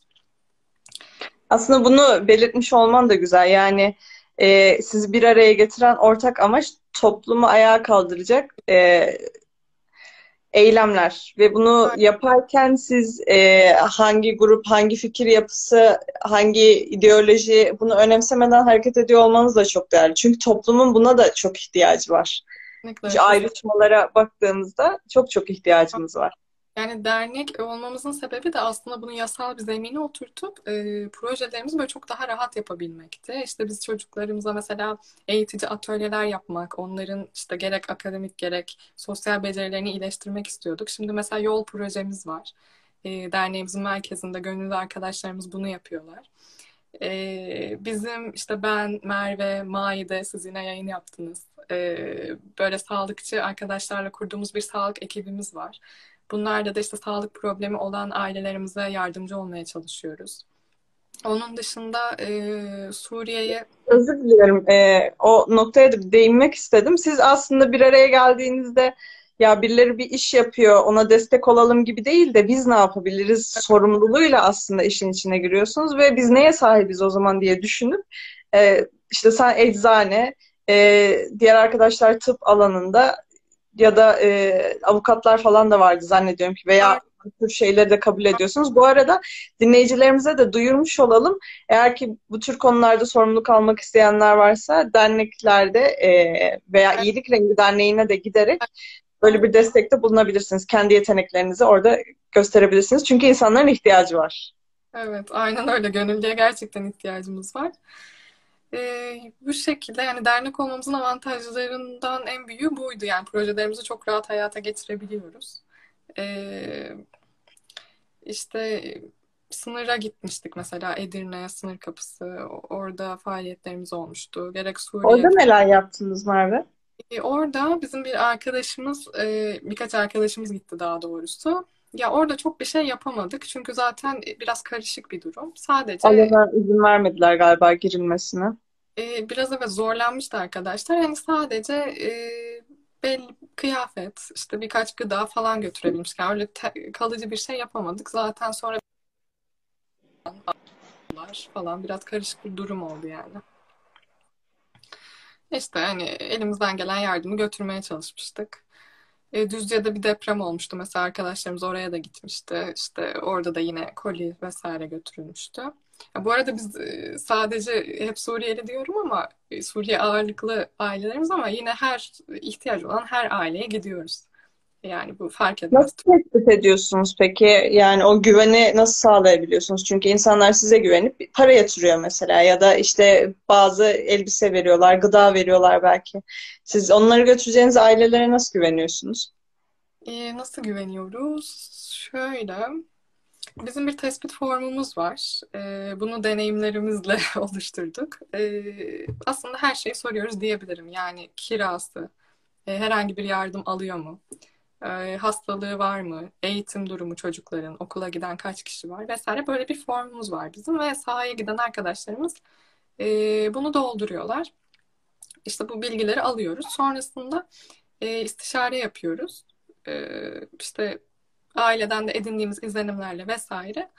Aslında bunu belirtmiş olman da güzel. Yani e, sizi bir araya getiren ortak amaç toplumu ayağa kaldıracak e, eylemler ve bunu yaparken siz e, hangi grup, hangi fikir yapısı, hangi ideoloji bunu önemsemeden hareket ediyor olmanız da çok değerli. Çünkü toplumun buna da çok ihtiyacı var. Kesinlikle. ayrışmalara baktığımızda çok çok ihtiyacımız var. Yani dernek olmamızın sebebi de aslında bunu yasal bir zemine oturtup e, projelerimizi böyle çok daha rahat yapabilmekti. İşte biz çocuklarımıza mesela eğitici atölyeler yapmak, onların işte gerek akademik gerek sosyal becerilerini iyileştirmek istiyorduk. Şimdi mesela yol projemiz var. E, derneğimizin merkezinde gönüllü arkadaşlarımız bunu yapıyorlar. E, bizim işte ben, Merve, Maide siz yine yayın yaptınız. E, böyle sağlıkçı arkadaşlarla kurduğumuz bir sağlık ekibimiz var. Bunlarda da işte sağlık problemi olan ailelerimize yardımcı olmaya çalışıyoruz. Onun dışında e, Suriye'ye... Özür dilerim. E, o noktaya da değinmek istedim. Siz aslında bir araya geldiğinizde ya birileri bir iş yapıyor ona destek olalım gibi değil de biz ne yapabiliriz sorumluluğuyla aslında işin içine giriyorsunuz ve biz neye sahibiz o zaman diye düşünüp e, işte sen eczane, e, diğer arkadaşlar tıp alanında ya da e, avukatlar falan da vardı zannediyorum ki veya bu tür şeyleri de kabul ediyorsunuz. Bu arada dinleyicilerimize de duyurmuş olalım. Eğer ki bu tür konularda sorumluluk almak isteyenler varsa derneklerde e, veya iyilik rengi derneğine de giderek böyle bir destekte bulunabilirsiniz. Kendi yeteneklerinizi orada gösterebilirsiniz. Çünkü insanların ihtiyacı var. Evet, aynen öyle. Gönüllüye gerçekten ihtiyacımız var. Ee, bu şekilde yani dernek olmamızın avantajlarından en büyüğü buydu. Yani projelerimizi çok rahat hayata geçirebiliyoruz. Ee, işte sınıra gitmiştik mesela Edirne sınır kapısı. Orada faaliyetlerimiz olmuştu. Gerek Suriye... Orada neler yaptınız Merve? Ee, orada bizim bir arkadaşımız, e, birkaç arkadaşımız gitti daha doğrusu. Ya orada çok bir şey yapamadık çünkü zaten biraz karışık bir durum. Sadece Alana izin vermediler galiba girilmesine. e, biraz evet zorlanmıştı arkadaşlar. Yani sadece e, belli kıyafet, işte birkaç gıda falan götürebilmiştik. Yani öyle te- kalıcı bir şey yapamadık. Zaten sonra falan biraz karışık bir durum oldu yani. İşte hani elimizden gelen yardımı götürmeye çalışmıştık. E, Düzce'de bir deprem olmuştu. Mesela arkadaşlarımız oraya da gitmişti. İşte orada da yine koli vesaire götürülmüştü. Ya bu arada biz e, sadece hep Suriyeli diyorum ama e, Suriye ağırlıklı ailelerimiz ama yine her ihtiyacı olan her aileye gidiyoruz. Yani bu fark etmez. Nasıl tespit ediyorsunuz peki? Yani o güveni nasıl sağlayabiliyorsunuz? Çünkü insanlar size güvenip para yatırıyor mesela ya da işte bazı elbise veriyorlar, gıda veriyorlar belki. Siz onları götüreceğiniz ailelere nasıl güveniyorsunuz? E, nasıl güveniyoruz? Şöyle, bizim bir tespit formumuz var. E, bunu deneyimlerimizle *laughs* oluşturduk. E, aslında her şeyi soruyoruz diyebilirim. Yani kirası, e, herhangi bir yardım alıyor mu? Hastalığı var mı? Eğitim durumu çocukların, okula giden kaç kişi var vesaire. Böyle bir formumuz var bizim ve sahaya giden arkadaşlarımız bunu dolduruyorlar. İşte bu bilgileri alıyoruz. Sonrasında istişare yapıyoruz. E, işte aileden de edindiğimiz izlenimlerle vesaire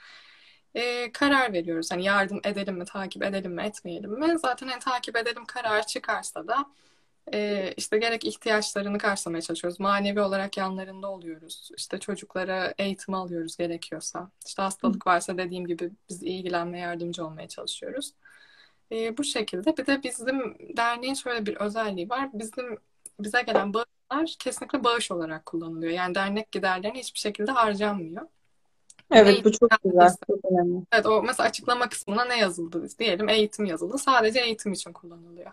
karar veriyoruz. Hani yardım edelim mi, takip edelim mi, etmeyelim mi? Zaten hani takip edelim karar çıkarsa da e, işte gerek ihtiyaçlarını karşılamaya çalışıyoruz. Manevi olarak yanlarında oluyoruz. İşte çocuklara eğitim alıyoruz gerekiyorsa. İşte hastalık varsa dediğim gibi biz ilgilenmeye yardımcı olmaya çalışıyoruz. E, bu şekilde. Bir de bizim derneğin şöyle bir özelliği var. Bizim bize gelen bağışlar kesinlikle bağış olarak kullanılıyor. Yani dernek giderlerine hiçbir şekilde harcanmıyor. Evet bu çok güzel, çok önemli. Evet o mesela açıklama kısmına ne yazıldı? Diyelim eğitim yazıldı. Sadece eğitim için kullanılıyor.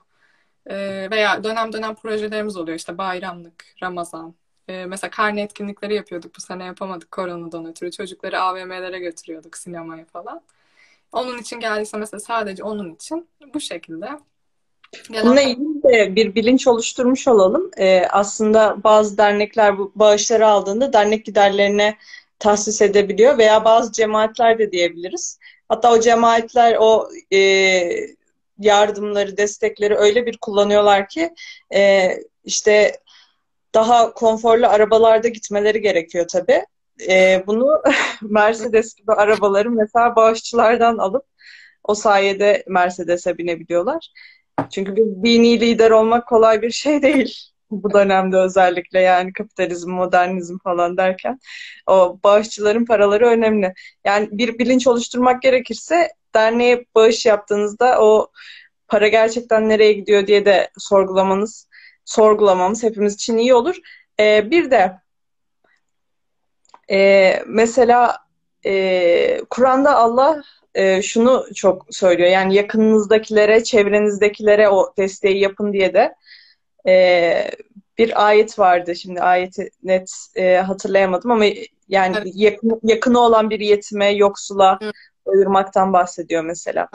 Ee, veya dönem dönem projelerimiz oluyor işte bayramlık, Ramazan. Ee, mesela karne etkinlikleri yapıyorduk. Bu sene yapamadık koronadan ötürü. Çocukları AVM'lere götürüyorduk sinemaya falan. Onun için geldiyse mesela sadece onun için bu şekilde. Bununla ilgili de bir bilinç oluşturmuş olalım. Ee, aslında bazı dernekler bu bağışları aldığında dernek giderlerine tahsis edebiliyor veya bazı cemaatler de diyebiliriz. Hatta o cemaatler o e, yardımları, destekleri öyle bir kullanıyorlar ki e, işte daha konforlu arabalarda gitmeleri gerekiyor tabii. E, bunu *laughs* Mercedes gibi arabaları mesela bağışçılardan alıp o sayede Mercedes'e binebiliyorlar. Çünkü bir dini lider olmak kolay bir şey *laughs* değil. Bu dönemde özellikle yani kapitalizm, modernizm falan derken o bağışçıların paraları önemli. Yani bir bilinç oluşturmak gerekirse derneğe bağış yaptığınızda o para gerçekten nereye gidiyor diye de sorgulamanız, sorgulamamız hepimiz için iyi olur. Ee, bir de e, mesela e, Kur'an'da Allah e, şunu çok söylüyor. Yani yakınınızdakilere, çevrenizdekilere o desteği yapın diye de e, bir ayet vardı. Şimdi ayeti net e, hatırlayamadım ama yani Evet. yakın, yakını olan bir yetime, yoksula Evet. Doyurmaktan bahsediyor mesela.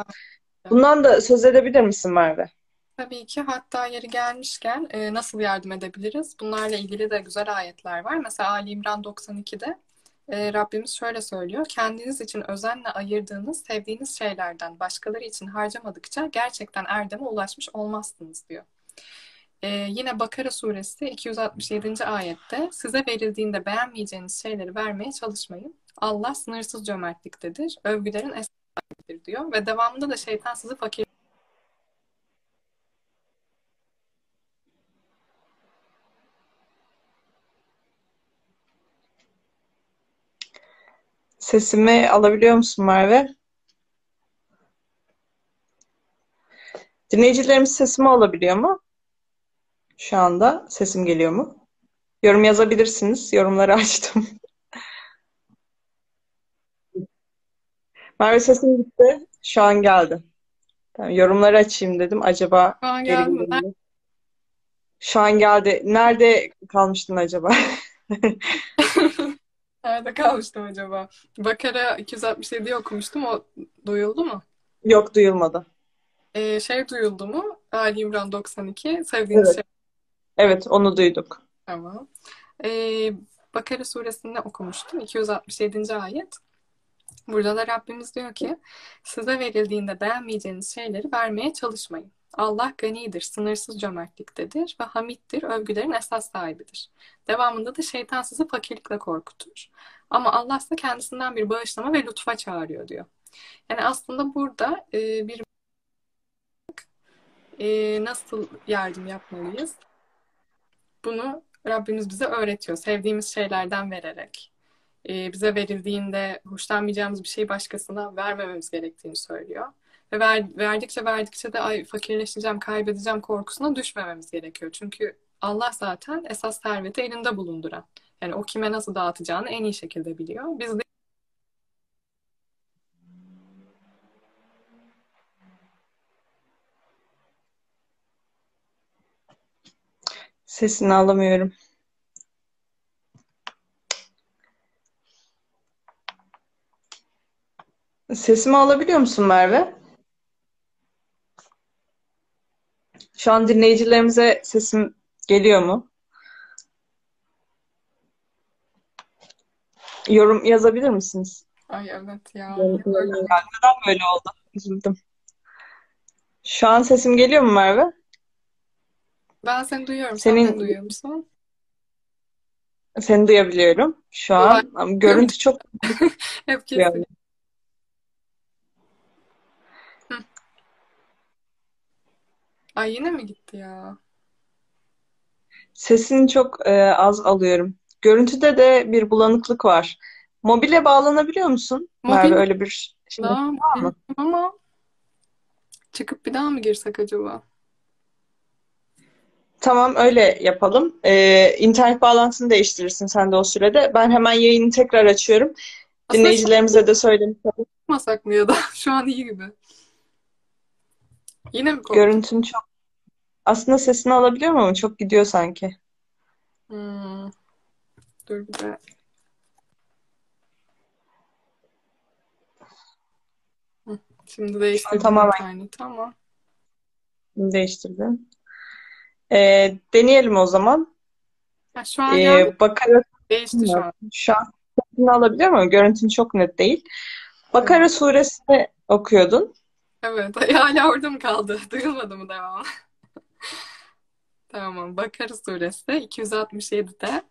Bundan da söz edebilir misin Merve? Tabii ki hatta yeri gelmişken e, nasıl yardım edebiliriz? Bunlarla ilgili de güzel ayetler var. Mesela Ali İmran 92'de e, Rabbimiz şöyle söylüyor. Kendiniz için özenle ayırdığınız, sevdiğiniz şeylerden başkaları için harcamadıkça gerçekten erdeme ulaşmış olmazsınız diyor. E, yine Bakara suresi 267. ayette size verildiğinde beğenmeyeceğiniz şeyleri vermeye çalışmayın. Allah sınırsız cömertliktedir, övgülerin eseridir diyor. Ve devamında da şeytan sizi fakir Sesimi alabiliyor musun Merve? Dinleyicilerimiz sesimi alabiliyor mu? Şu anda sesim geliyor mu? Yorum yazabilirsiniz. Yorumları *laughs* açtım. Merve sesim gitti. Şu an geldi. Tamam, yorumları açayım dedim. Acaba Şu an geldi mi? Şu an geldi. Nerede kalmıştın acaba? *laughs* Nerede kalmıştım acaba? Bakara 267'yi okumuştum. O duyuldu mu? Yok duyulmadı. Ee, şey duyuldu mu? Ali İmran 92. Sevdiğiniz Evet. şey. Evet onu duyduk. Tamam. Ee, Bakara suresinde okumuştum. 267. ayet. Burada da Rabbimiz diyor ki size verildiğinde beğenmeyeceğiniz şeyleri vermeye çalışmayın. Allah ganidir, sınırsız cömertliktedir ve hamittir, övgülerin esas sahibidir. Devamında da şeytan sizi fakirlikle korkutur. Ama Allah ise kendisinden bir bağışlama ve lütfa çağırıyor diyor. Yani aslında burada e, bir e, nasıl yardım yapmalıyız? Bunu Rabbimiz bize öğretiyor. Sevdiğimiz şeylerden vererek. E, bize verildiğinde hoşlanmayacağımız bir şeyi başkasına vermememiz gerektiğini söylüyor. Ve ver, verdikçe verdikçe de ay fakirleşeceğim, kaybedeceğim korkusuna düşmememiz gerekiyor. Çünkü Allah zaten esas serveti elinde bulunduran. Yani o kime nasıl dağıtacağını en iyi şekilde biliyor. Biz de Sesini alamıyorum. Sesimi alabiliyor musun Merve? Şu an dinleyicilerimize sesim geliyor mu? Yorum yazabilir misiniz? ay evet ya. Neden böyle oldu? Üzüldüm. Şu an sesim geliyor mu Merve? Ben seni duyuyorum. Sen Senin beni duyuyor musun? seni duyabiliyorum şu an. Ama görüntü çok *laughs* Hep kesin. Ay yine mi gitti ya? Sesini çok e, az alıyorum. Görüntüde de bir bulanıklık var. Mobile bağlanabiliyor musun? Merve Mobil öyle bir şey var mı? ama çıkıp bir daha mı girsek acaba? Tamam öyle yapalım. E, internet bağlantısını değiştirirsin sen de o sürede. Ben hemen yayını tekrar açıyorum. Aslında Dinleyicilerimize de söylemiş olayım. yapmasak mı ya da *laughs* şu an iyi gibi. Yine mi koptu? Görüntün çok aslında sesini alabiliyorum ama çok gidiyor sanki. Hmm, dur bir de. Şimdi değiştirdim tamamen interneti ama. değiştirdim. E, deneyelim o zaman. Ha, şu an geldi. E, Bakara Değişti şu an. şu an sesini alabiliyor muyum? Görüntün çok net değil. Evet. Bakara suresini okuyordun. Evet. *laughs* Hala orada mı kaldı? *laughs* Duyulmadı mı devam? *laughs* Tamam. Bakara suresi 267'de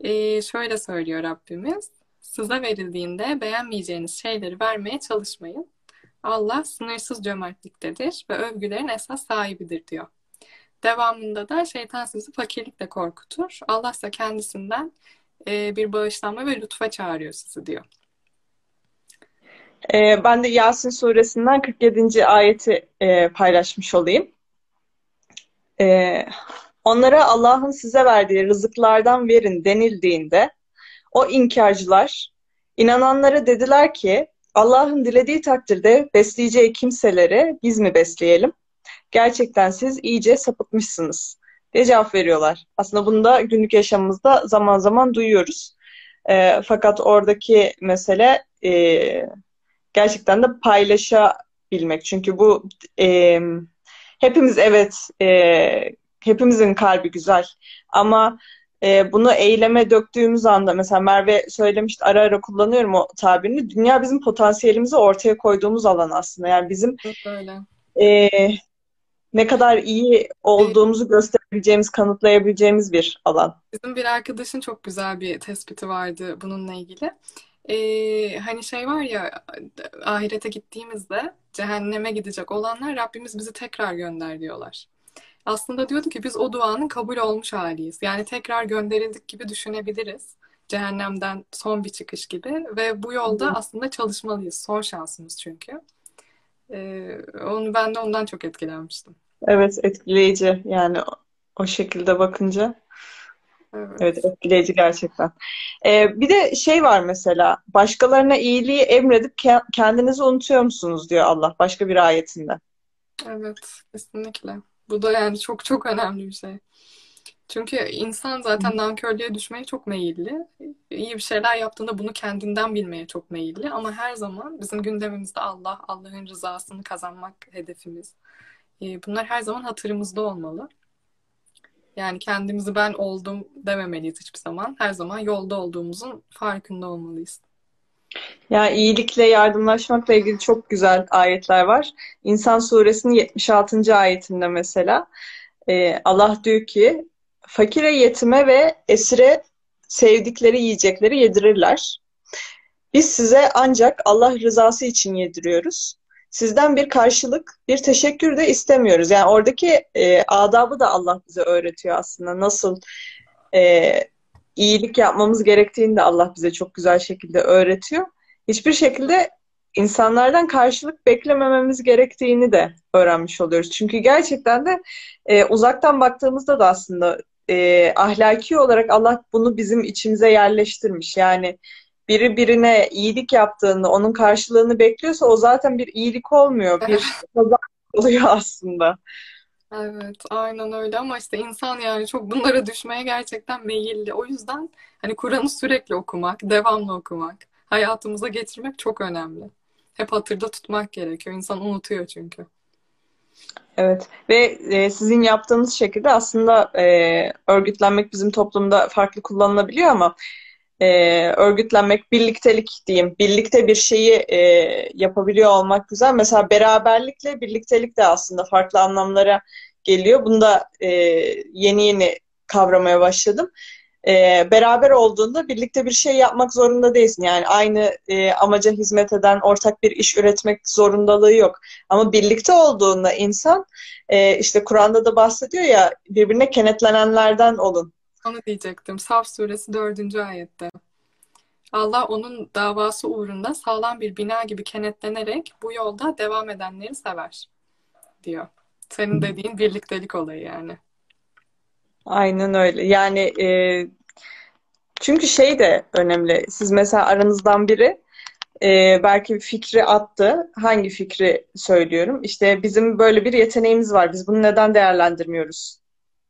e, şöyle söylüyor Rabbimiz. Size verildiğinde beğenmeyeceğiniz şeyleri vermeye çalışmayın. Allah sınırsız cömertliktedir ve övgülerin esas sahibidir diyor. Devamında da şeytan sizi fakirlikle korkutur. Allah ise kendisinden e, bir bağışlanma ve lütfa çağırıyor sizi diyor. Ee, ben de Yasin suresinden 47. ayeti e, paylaşmış olayım. Ee, onlara Allah'ın size verdiği rızıklardan verin denildiğinde o inkarcılar inananlara dediler ki Allah'ın dilediği takdirde besleyeceği kimseleri biz mi besleyelim? Gerçekten siz iyice sapıtmışsınız. diye cevap veriyorlar. Aslında bunu da günlük yaşamımızda zaman zaman duyuyoruz. E, fakat oradaki mesele e, gerçekten de paylaşabilmek. Çünkü bu e, hepimiz evet e, hepimizin kalbi güzel ama e, bunu eyleme döktüğümüz anda mesela Merve söylemişti ara ara kullanıyorum o tabirini. Dünya bizim potansiyelimizi ortaya koyduğumuz alan aslında. Yani bizim Öyle. e, ne kadar iyi olduğumuzu gösterebileceğimiz, kanıtlayabileceğimiz bir alan. Bizim bir arkadaşın çok güzel bir tespiti vardı bununla ilgili. Ee, hani şey var ya ahirete gittiğimizde cehenneme gidecek olanlar Rabbimiz bizi tekrar gönder diyorlar. Aslında diyordu ki biz o duanın kabul olmuş haliyiz. Yani tekrar gönderildik gibi düşünebiliriz. Cehennemden son bir çıkış gibi ve bu yolda aslında çalışmalıyız. Son şansımız çünkü. Ee, onu ben de ondan çok etkilenmiştim. Evet, etkileyici yani o şekilde bakınca. Evet. Evet, etkileyici gerçekten. Ee, bir de şey var mesela, başkalarına iyiliği emredip ke- kendinizi unutuyor musunuz diyor Allah başka bir ayetinde. Evet, kesinlikle. Bu da yani çok çok önemli bir şey. Çünkü insan zaten nankörlüğe düşmeye çok meyilli. İyi bir şeyler yaptığında bunu kendinden bilmeye çok meyilli. Ama her zaman bizim gündemimizde Allah, Allah'ın rızasını kazanmak hedefimiz. Ee, Bunlar her zaman hatırımızda olmalı. Yani kendimizi ben oldum dememeliyiz hiçbir zaman. Her zaman yolda olduğumuzun farkında olmalıyız. Ya iyilikle yardımlaşmakla ilgili çok güzel ayetler var. İnsan suresinin 76. ayetinde mesela e, Allah diyor ki fakire, yetime ve esire sevdikleri yiyecekleri yedirirler. Biz size ancak Allah rızası için yediriyoruz. Sizden bir karşılık, bir teşekkür de istemiyoruz. Yani oradaki e, adabı da Allah bize öğretiyor aslında. Nasıl e, iyilik yapmamız gerektiğini de Allah bize çok güzel şekilde öğretiyor. Hiçbir şekilde insanlardan karşılık beklemememiz gerektiğini de öğrenmiş oluyoruz. Çünkü gerçekten de e, uzaktan baktığımızda da aslında e, ahlaki olarak Allah bunu bizim içimize yerleştirmiş. Yani biri birine iyilik yaptığında onun karşılığını bekliyorsa o zaten bir iyilik olmuyor. Bir *laughs* kazanç oluyor aslında. Evet, aynen öyle ama işte insan yani çok bunlara düşmeye gerçekten meyilli. O yüzden hani Kur'an'ı sürekli okumak, devamlı okumak, hayatımıza getirmek çok önemli. Hep hatırda tutmak gerekiyor. İnsan unutuyor çünkü. Evet ve e, sizin yaptığınız şekilde aslında e, örgütlenmek bizim toplumda farklı kullanılabiliyor ama e, örgütlenmek, birliktelik diyeyim, birlikte bir şeyi e, yapabiliyor olmak güzel. Mesela beraberlikle birliktelik de aslında farklı anlamlara geliyor. Bunu da e, yeni yeni kavramaya başladım. E, beraber olduğunda birlikte bir şey yapmak zorunda değilsin. Yani aynı e, amaca hizmet eden ortak bir iş üretmek zorundalığı yok. Ama birlikte olduğunda insan e, işte Kur'an'da da bahsediyor ya birbirine kenetlenenlerden olun. Onu diyecektim. Saf suresi 4. ayette. Allah onun davası uğrunda sağlam bir bina gibi kenetlenerek bu yolda devam edenleri sever diyor. Senin dediğin birliktelik olayı yani. Aynen öyle. Yani e, çünkü şey de önemli. Siz mesela aranızdan biri e, belki bir fikri attı. Hangi fikri söylüyorum? İşte bizim böyle bir yeteneğimiz var. Biz bunu neden değerlendirmiyoruz?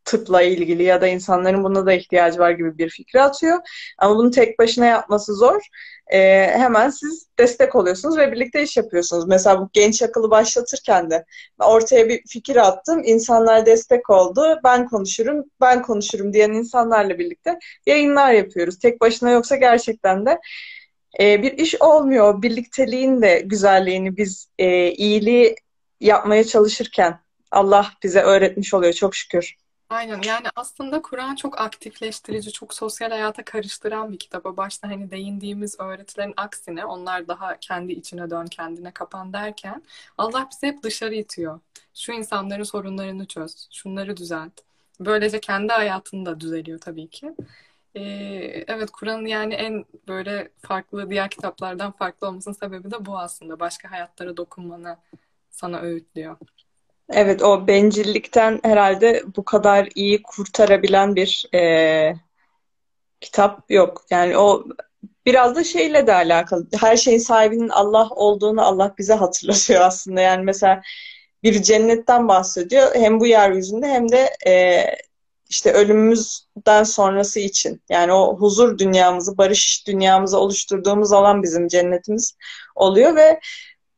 Tıpla ilgili ya da insanların buna da ihtiyacı var gibi bir fikri atıyor. Ama bunu tek başına yapması zor. E, hemen siz destek oluyorsunuz ve birlikte iş yapıyorsunuz. Mesela bu genç akıllı başlatırken de ortaya bir fikir attım. İnsanlar destek oldu. Ben konuşurum, ben konuşurum diyen insanlarla birlikte yayınlar yapıyoruz. Tek başına yoksa gerçekten de e, bir iş olmuyor. Birlikteliğin de güzelliğini biz e, iyiliği yapmaya çalışırken Allah bize öğretmiş oluyor çok şükür. Aynen yani aslında Kur'an çok aktifleştirici, çok sosyal hayata karıştıran bir kitap. O başta hani değindiğimiz öğretilerin aksine onlar daha kendi içine dön, kendine kapan derken Allah bizi hep dışarı itiyor. Şu insanların sorunlarını çöz, şunları düzelt. Böylece kendi hayatın da düzeliyor tabii ki. Ee, evet Kur'an'ın yani en böyle farklı diğer kitaplardan farklı olmasının sebebi de bu aslında. Başka hayatlara dokunmanı sana öğütlüyor. Evet, o bencillikten herhalde bu kadar iyi kurtarabilen bir e, kitap yok. Yani o biraz da şeyle de alakalı. Her şeyin sahibinin Allah olduğunu Allah bize hatırlatıyor *laughs* aslında. Yani mesela bir cennetten bahsediyor. Hem bu yeryüzünde hem de e, işte ölümümüzden sonrası için yani o huzur dünyamızı, barış dünyamızı oluşturduğumuz alan bizim cennetimiz oluyor ve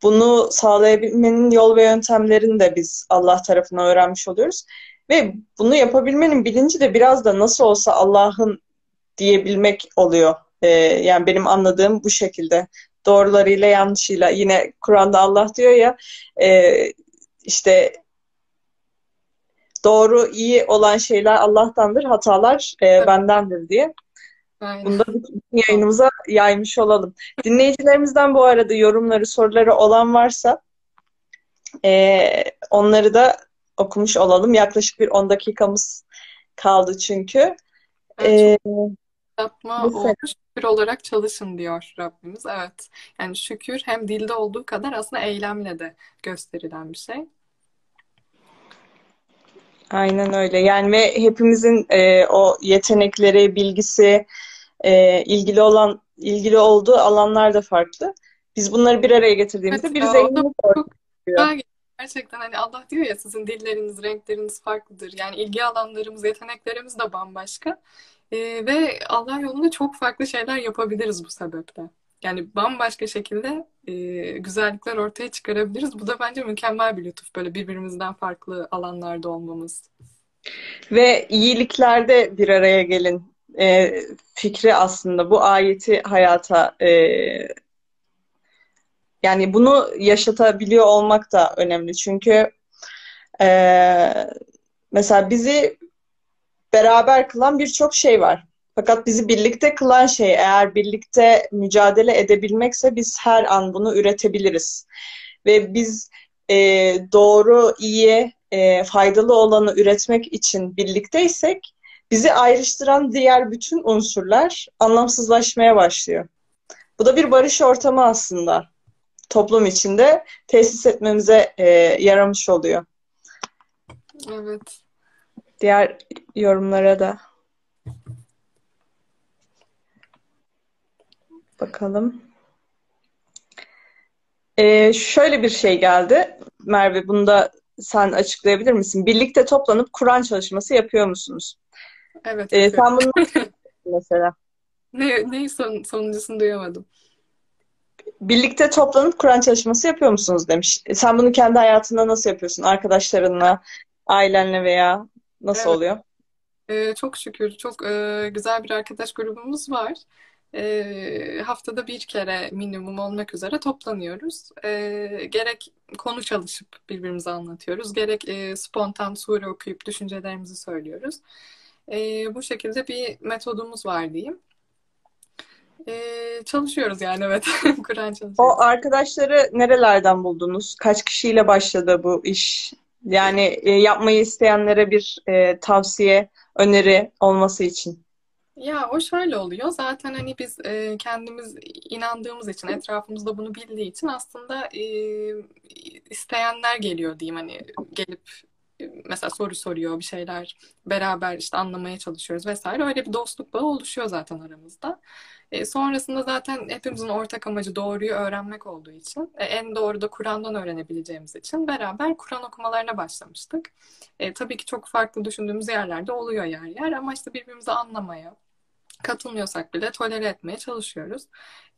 bunu sağlayabilmenin yol ve yöntemlerini de biz Allah tarafından öğrenmiş oluyoruz. Ve bunu yapabilmenin bilinci de biraz da nasıl olsa Allah'ın diyebilmek oluyor. Ee, yani benim anladığım bu şekilde. Doğrularıyla yanlışıyla. Yine Kur'an'da Allah diyor ya e, işte doğru iyi olan şeyler Allah'tandır, hatalar e, bendendir diye. Aynen. Bunu da bütün yayınımıza yaymış olalım. Dinleyicilerimizden bu arada yorumları, soruları olan varsa e, onları da okumuş olalım. Yaklaşık bir 10 dakikamız kaldı çünkü. Evet, ee, yapma olmuş şükür olarak çalışın diyor Rabbimiz. Evet. Yani şükür hem dilde olduğu kadar aslında eylemle de gösterilen bir şey. Aynen öyle. Yani ve hepimizin e, o yetenekleri, bilgisi, e, ilgili olan ilgili olduğu alanlar da farklı. Biz bunları bir araya getirdiğimizde evet, bir zenginlik ortaya Gerçekten hani Allah diyor ya sizin dilleriniz, renkleriniz farklıdır. Yani ilgi alanlarımız, yeteneklerimiz de bambaşka. Ee, ve Allah yolunda çok farklı şeyler yapabiliriz bu sebeple. Yani bambaşka şekilde e, güzellikler ortaya çıkarabiliriz. Bu da bence mükemmel bir lütuf. Böyle birbirimizden farklı alanlarda olmamız. Ve iyiliklerde bir araya gelin e, fikri aslında bu ayeti hayata e, yani bunu yaşatabiliyor olmak da önemli. Çünkü e, mesela bizi beraber kılan birçok şey var. Fakat bizi birlikte kılan şey eğer birlikte mücadele edebilmekse biz her an bunu üretebiliriz. Ve biz e, doğru, iyi, e, faydalı olanı üretmek için birlikteysek bizi ayrıştıran diğer bütün unsurlar anlamsızlaşmaya başlıyor. Bu da bir barış ortamı aslında. Toplum içinde tesis etmemize e, yaramış oluyor. Evet. Diğer yorumlara da bakalım. Ee, şöyle bir şey geldi. Merve bunu da sen açıklayabilir misin? Birlikte toplanıp Kur'an çalışması yapıyor musunuz? Evet. Ee, sen bunu *laughs* mesela? Ne, neyi son, sonuncusunu duyamadım. Birlikte toplanıp Kur'an çalışması yapıyor musunuz demiş. E, sen bunu kendi hayatında nasıl yapıyorsun? Arkadaşlarınla, ailenle veya nasıl evet. oluyor? Ee, çok şükür. Çok e, güzel bir arkadaş grubumuz var. E, haftada bir kere minimum olmak üzere toplanıyoruz. E, gerek konu çalışıp birbirimize anlatıyoruz, gerek e, spontan sure okuyup düşüncelerimizi söylüyoruz. E, bu şekilde bir metodumuz var diyeyim. E, çalışıyoruz yani evet. *laughs* Kur'an çalışıyoruz. O arkadaşları nerelerden buldunuz? Kaç kişiyle başladı bu iş? Yani e, yapmayı isteyenlere bir e, tavsiye, öneri olması için. Ya o şöyle oluyor. Zaten hani biz e, kendimiz inandığımız için, etrafımızda bunu bildiği için aslında e, isteyenler geliyor diyeyim hani gelip mesela soru soruyor bir şeyler beraber işte anlamaya çalışıyoruz vesaire. Öyle bir dostluk bağı oluşuyor zaten aramızda. E, sonrasında zaten hepimizin ortak amacı doğruyu öğrenmek olduğu için e, en doğru da Kur'an'dan öğrenebileceğimiz için beraber Kur'an okumalarına başlamıştık. E, tabii ki çok farklı düşündüğümüz yerlerde oluyor yer yer ama işte birbirimizi anlamaya, katılmıyorsak bile tolere etmeye çalışıyoruz.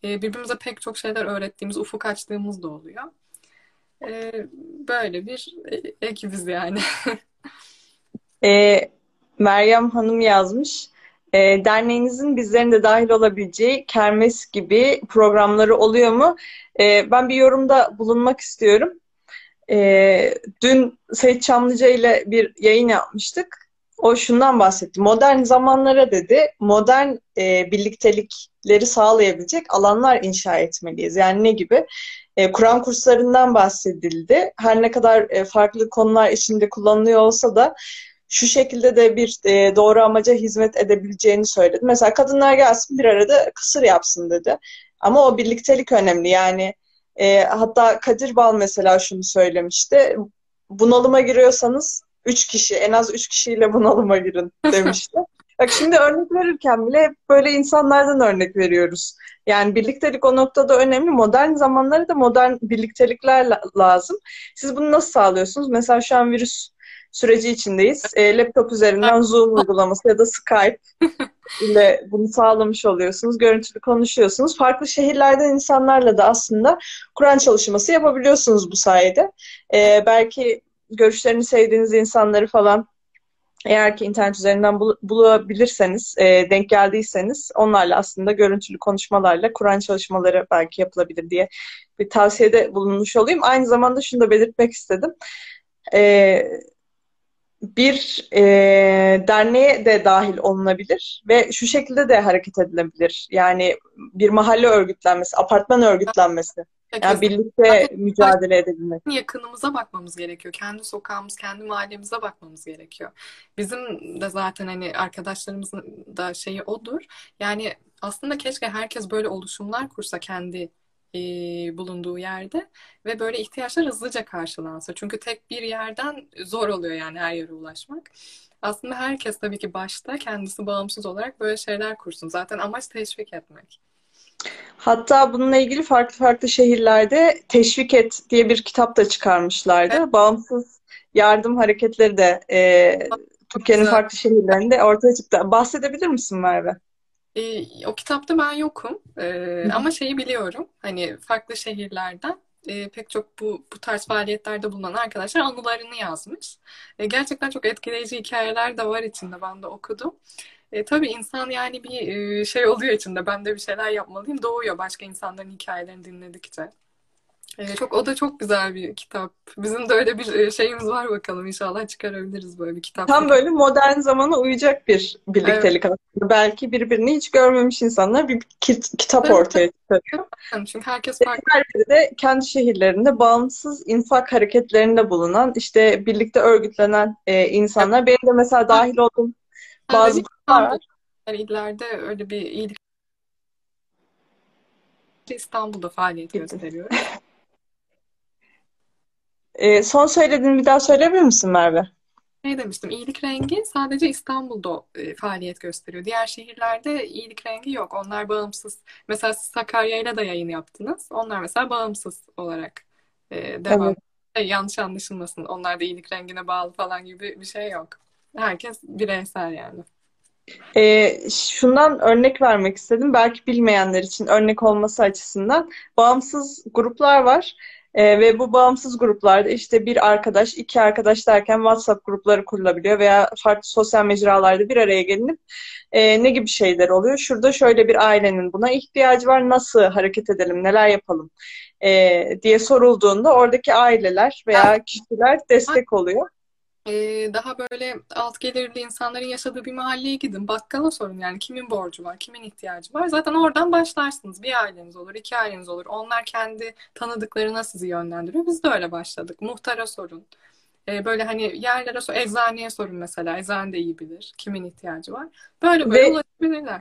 E, birbirimize pek çok şeyler öğrettiğimiz, ufuk açtığımız da oluyor. E, böyle bir e, ekibiz yani. *laughs* e, Meryem Hanım yazmış. E, derneğinizin bizlerin de dahil olabileceği kermes gibi programları oluyor mu? E, ben bir yorumda bulunmak istiyorum. E, dün Seyit Çamlıca ile bir yayın yapmıştık o şundan bahsetti. Modern zamanlara dedi, modern e, birliktelikleri sağlayabilecek alanlar inşa etmeliyiz. Yani ne gibi? E, Kur'an kurslarından bahsedildi. Her ne kadar e, farklı konular içinde kullanılıyor olsa da şu şekilde de bir e, doğru amaca hizmet edebileceğini söyledi. Mesela kadınlar gelsin bir arada kısır yapsın dedi. Ama o birliktelik önemli. Yani e, hatta Kadir Bal mesela şunu söylemişti. Bunalıma giriyorsanız üç kişi, en az üç kişiyle bunalıma girin *laughs* demişti. Bak şimdi örnek verirken bile hep böyle insanlardan örnek veriyoruz. Yani birliktelik o noktada önemli. Modern zamanlarda da modern birliktelikler lazım. Siz bunu nasıl sağlıyorsunuz? Mesela şu an virüs süreci içindeyiz. E, laptop üzerinden Zoom uygulaması ya da Skype *laughs* ile bunu sağlamış oluyorsunuz. Görüntülü konuşuyorsunuz. Farklı şehirlerden insanlarla da aslında Kur'an çalışması yapabiliyorsunuz bu sayede. E, belki görüşlerini sevdiğiniz insanları falan eğer ki internet üzerinden bul- bulabilirseniz, e, denk geldiyseniz onlarla aslında görüntülü konuşmalarla Kur'an çalışmaları belki yapılabilir diye bir tavsiyede bulunmuş olayım. Aynı zamanda şunu da belirtmek istedim. E, bir e, derneğe de dahil olunabilir ve şu şekilde de hareket edilebilir. Yani bir mahalle örgütlenmesi, apartman örgütlenmesi. Yani birlikte mücadele edebilmek. Yakınımıza bakmamız gerekiyor. Kendi sokağımız, kendi mahallemize bakmamız gerekiyor. Bizim de zaten hani arkadaşlarımızın da şeyi odur. Yani aslında keşke herkes böyle oluşumlar kursa kendi e, bulunduğu yerde ve böyle ihtiyaçlar hızlıca karşılansa. Çünkü tek bir yerden zor oluyor yani her yere ulaşmak. Aslında herkes tabii ki başta kendisi bağımsız olarak böyle şeyler kursun. Zaten amaç teşvik etmek. Hatta bununla ilgili farklı farklı şehirlerde Teşvik Et diye bir kitap da çıkarmışlardı. Evet. Bağımsız yardım hareketleri de e, Türkiye'nin farklı şehirlerinde ortaya çıktı. Bahsedebilir misin Merve? E, o kitapta ben yokum e, ama şeyi biliyorum hani farklı şehirlerden e, pek çok bu bu tarz faaliyetlerde bulunan arkadaşlar anılarını yazmış. E, gerçekten çok etkileyici hikayeler de var içinde ben de okudum. E, tabii insan yani bir e, şey oluyor içinde ben de bir şeyler yapmalıyım doğuyor başka insanların hikayelerini dinledikçe. Ee, çok o da çok güzel bir kitap. Bizim de öyle bir e, şeyimiz var bakalım inşallah çıkarabiliriz böyle bir kitap. Tam böyle modern zamana uyacak bir birliktelik evet. aslında. Belki birbirini hiç görmemiş insanlar bir kitap evet. ortaya çıkarıyor. çünkü herkes farklı. Her biri de kendi şehirlerinde bağımsız infak hareketlerinde bulunan işte birlikte örgütlenen e, insanlar. Evet. Benim de mesela dahil olduğum bazı. Yani ileride öyle bir iyilik İstanbul'da faaliyet gösteriyor. *laughs* E, son söylediğini bir daha söyleyebilir misin Merve? Ne demiştim? İyilik rengi sadece İstanbul'da e, faaliyet gösteriyor. Diğer şehirlerde iyilik rengi yok. Onlar bağımsız. Mesela siz Sakarya'yla da yayın yaptınız. Onlar mesela bağımsız olarak e, devam. Evet. Yanlış anlaşılmasın. Onlar da iyilik rengine bağlı falan gibi bir şey yok. Herkes bireysel yani. E, şundan örnek vermek istedim. Belki bilmeyenler için örnek olması açısından. Bağımsız gruplar var. E, ve bu bağımsız gruplarda işte bir arkadaş, iki arkadaş derken WhatsApp grupları kurulabiliyor veya farklı sosyal mecralarda bir araya gelinip e, ne gibi şeyler oluyor? Şurada şöyle bir ailenin buna ihtiyacı var, nasıl hareket edelim, neler yapalım e, diye sorulduğunda oradaki aileler veya kişiler destek oluyor e, daha böyle alt gelirli insanların yaşadığı bir mahalleye gidin. Bakkala sorun yani kimin borcu var, kimin ihtiyacı var. Zaten oradan başlarsınız. Bir aileniz olur, iki aileniz olur. Onlar kendi tanıdıklarına sizi yönlendiriyor. Biz de öyle başladık. Muhtara sorun. E, böyle hani yerlere sor, eczaneye sorun mesela. Eczane de iyi bilir kimin ihtiyacı var. Böyle böyle Ve... ulaşabilirler.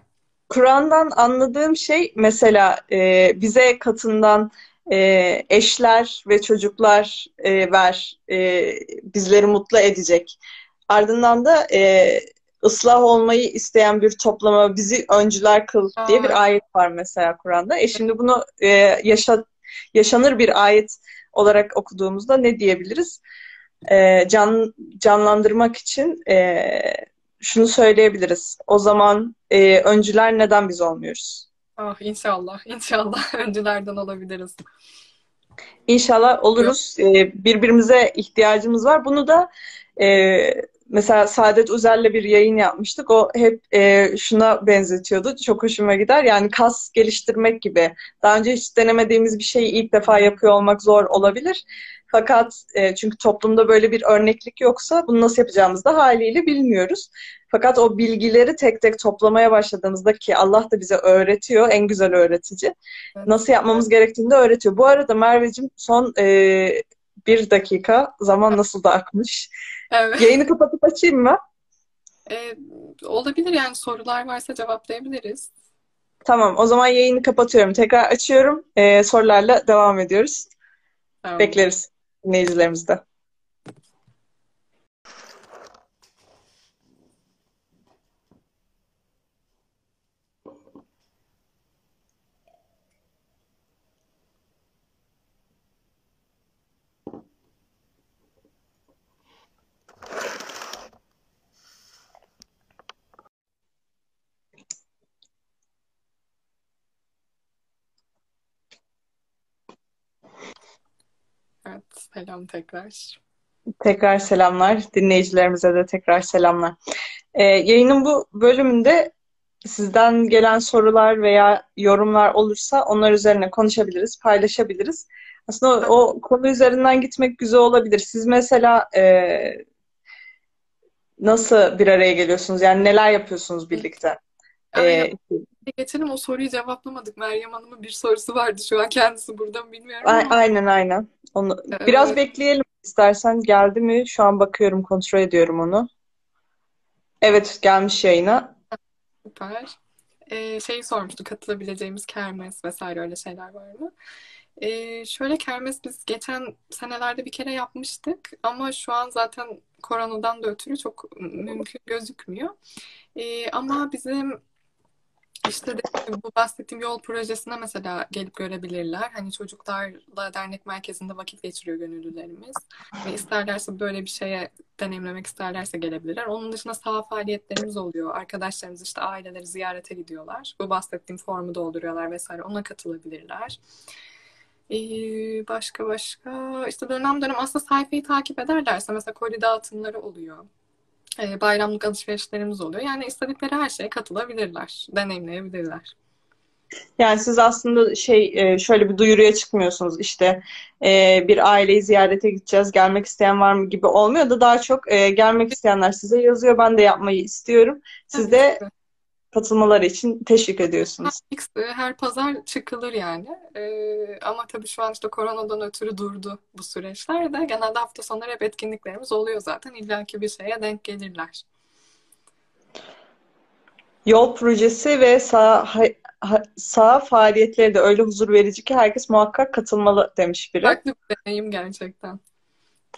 Kur'an'dan anladığım şey mesela e, bize katından e, eşler ve çocuklar e, ver e, bizleri mutlu edecek. Ardından da e, ıslah olmayı isteyen bir toplama bizi öncüler kıl diye bir ayet var mesela Kur'an'da. E şimdi bunu e, yaşa, yaşanır bir ayet olarak okuduğumuzda ne diyebiliriz? E, can canlandırmak için e, şunu söyleyebiliriz. O zaman e, öncüler neden biz olmuyoruz? Ah inşallah, inşallah *laughs* öncülerden olabiliriz. İnşallah oluruz. Ee, birbirimize ihtiyacımız var. Bunu da e, mesela Saadet Uzer'le bir yayın yapmıştık. O hep e, şuna benzetiyordu. Çok hoşuma gider. Yani kas geliştirmek gibi. Daha önce hiç denemediğimiz bir şeyi ilk defa yapıyor olmak zor olabilir. Fakat e, çünkü toplumda böyle bir örneklik yoksa bunu nasıl yapacağımızı da haliyle bilmiyoruz. Fakat o bilgileri tek tek toplamaya başladığımızda ki Allah da bize öğretiyor, en güzel öğretici. Nasıl yapmamız gerektiğini de öğretiyor. Bu arada Merveciğim son e, bir dakika zaman nasıl da akmış. Evet. Yayını kapatıp açayım mı? Ee, olabilir yani sorular varsa cevaplayabiliriz. Tamam o zaman yayını kapatıyorum. Tekrar açıyorum. Ee, sorularla devam ediyoruz. Tamam. Bekleriz dinleyicilerimizde. Evet, selam tekrar. Tekrar selamlar. Dinleyicilerimize de tekrar selamlar. Ee, yayının bu bölümünde sizden gelen sorular veya yorumlar olursa onlar üzerine konuşabiliriz, paylaşabiliriz. Aslında o, o konu üzerinden gitmek güzel olabilir. Siz mesela e, nasıl bir araya geliyorsunuz? Yani neler yapıyorsunuz birlikte? Ee, geçelim o soruyu cevaplamadık. Meryem Hanım'ın bir sorusu vardı. Şu an kendisi burada mı bilmiyorum ama. Aynen aynen. Onu evet. biraz bekleyelim istersen. Geldi mi? Şu an bakıyorum, kontrol ediyorum onu. Evet, gelmiş yayına. Süper. Ee, şeyi sormuştu, katılabileceğimiz kermes vesaire öyle şeyler var mı? Ee, şöyle kermes biz geçen senelerde bir kere yapmıştık ama şu an zaten koronadan da ötürü çok mümkün gözükmüyor. Ee, ama bizim işte de, bu bahsettiğim yol projesine mesela gelip görebilirler. Hani çocuklarla dernek merkezinde vakit geçiriyor gönüllülerimiz. Ve isterlerse böyle bir şeye deneyimlemek isterlerse gelebilirler. Onun dışında sağ faaliyetlerimiz oluyor. Arkadaşlarımız işte aileleri ziyarete gidiyorlar. Bu bahsettiğim formu dolduruyorlar vesaire. Ona katılabilirler. Ee, başka başka işte dönem dönem aslında sayfayı takip ederlerse mesela koli dağıtımları oluyor. Ee, bayramlık alışverişlerimiz oluyor. Yani istedikleri her şeye katılabilirler, deneyimleyebilirler. Yani siz aslında şey e, şöyle bir duyuruya çıkmıyorsunuz işte e, bir aileyi ziyarete gideceğiz gelmek isteyen var mı gibi olmuyor da daha çok e, gelmek isteyenler size yazıyor ben de yapmayı istiyorum. Siz de katılmaları için teşvik ediyorsunuz. Her pazar çıkılır yani. Ee, ama tabii şu an işte koronadan ötürü durdu bu süreçler de. Genelde hafta sonları hep etkinliklerimiz oluyor zaten. İlla ki bir şeye denk gelirler. Yol projesi ve sağ, sağ faaliyetleri de öyle huzur verici ki herkes muhakkak katılmalı demiş biri. Farklı bir deneyim gerçekten.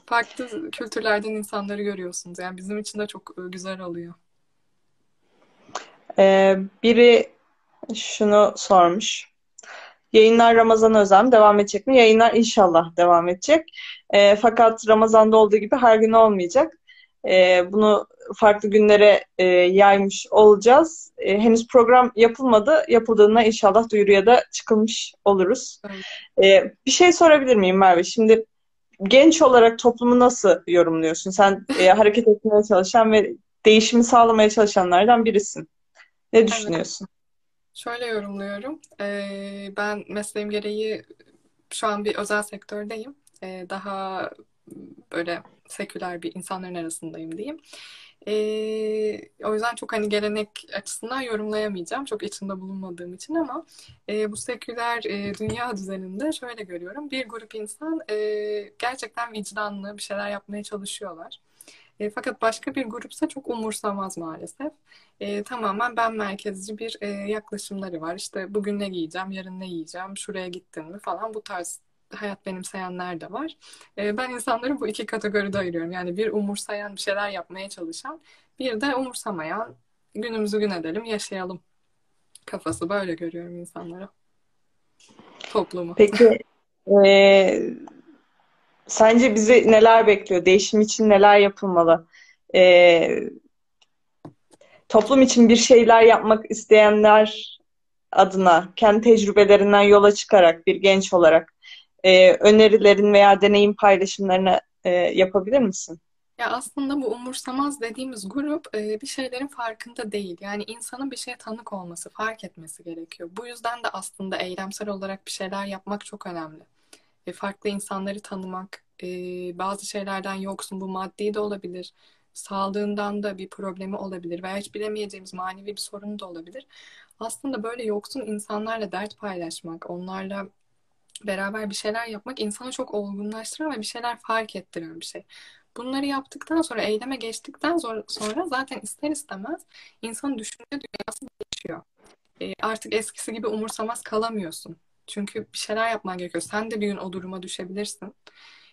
Farklı kültürlerden insanları görüyorsunuz. Yani bizim için de çok e, güzel oluyor. Ee, biri şunu sormuş. Yayınlar Ramazan özel devam edecek mi? Yayınlar inşallah devam edecek. E, fakat Ramazan'da olduğu gibi her gün olmayacak. E, bunu farklı günlere e, yaymış olacağız. E, henüz program yapılmadı. Yapıldığında inşallah duyuruya da çıkılmış oluruz. E, bir şey sorabilir miyim Merve? Şimdi genç olarak toplumu nasıl yorumluyorsun? Sen e, hareket etmeye çalışan ve değişimi sağlamaya çalışanlardan birisin. Ne düşünüyorsun? Şöyle yorumluyorum. Ee, ben mesleğim gereği şu an bir özel sektördeyim. Ee, daha böyle seküler bir insanların arasındayım diyeyim. Ee, o yüzden çok hani gelenek açısından yorumlayamayacağım. Çok içinde bulunmadığım için ama e, bu seküler e, dünya düzeninde şöyle görüyorum. Bir grup insan e, gerçekten vicdanlı bir şeyler yapmaya çalışıyorlar. E, fakat başka bir grupsa çok umursamaz maalesef. E, tamamen ben merkezci bir e, yaklaşımları var. İşte bugün ne giyeceğim, yarın ne yiyeceğim, şuraya gittin mi falan bu tarz hayat benimseyenler de var. E, ben insanları bu iki kategoride ayırıyorum. Yani bir umursayan bir şeyler yapmaya çalışan, bir de umursamayan günümüzü gün edelim, yaşayalım kafası böyle görüyorum insanları. Toplumu. Peki e, Sence bizi neler bekliyor? Değişim için neler yapılmalı? Ee, toplum için bir şeyler yapmak isteyenler adına kendi tecrübelerinden yola çıkarak bir genç olarak e, önerilerin veya deneyim paylaşımlarını e, yapabilir misin? Ya aslında bu umursamaz dediğimiz grup e, bir şeylerin farkında değil. Yani insanın bir şeye tanık olması, fark etmesi gerekiyor. Bu yüzden de aslında eylemsel olarak bir şeyler yapmak çok önemli e, farklı insanları tanımak, e, bazı şeylerden yoksun, bu maddi de olabilir, sağlığından da bir problemi olabilir veya hiç bilemeyeceğimiz manevi bir sorunu da olabilir. Aslında böyle yoksun insanlarla dert paylaşmak, onlarla beraber bir şeyler yapmak insanı çok olgunlaştıran ve bir şeyler fark ettiren bir şey. Bunları yaptıktan sonra, eyleme geçtikten sonra zaten ister istemez insanın düşünce dünyası değişiyor. E, artık eskisi gibi umursamaz kalamıyorsun. Çünkü bir şeyler yapman gerekiyor. Sen de bir gün o duruma düşebilirsin.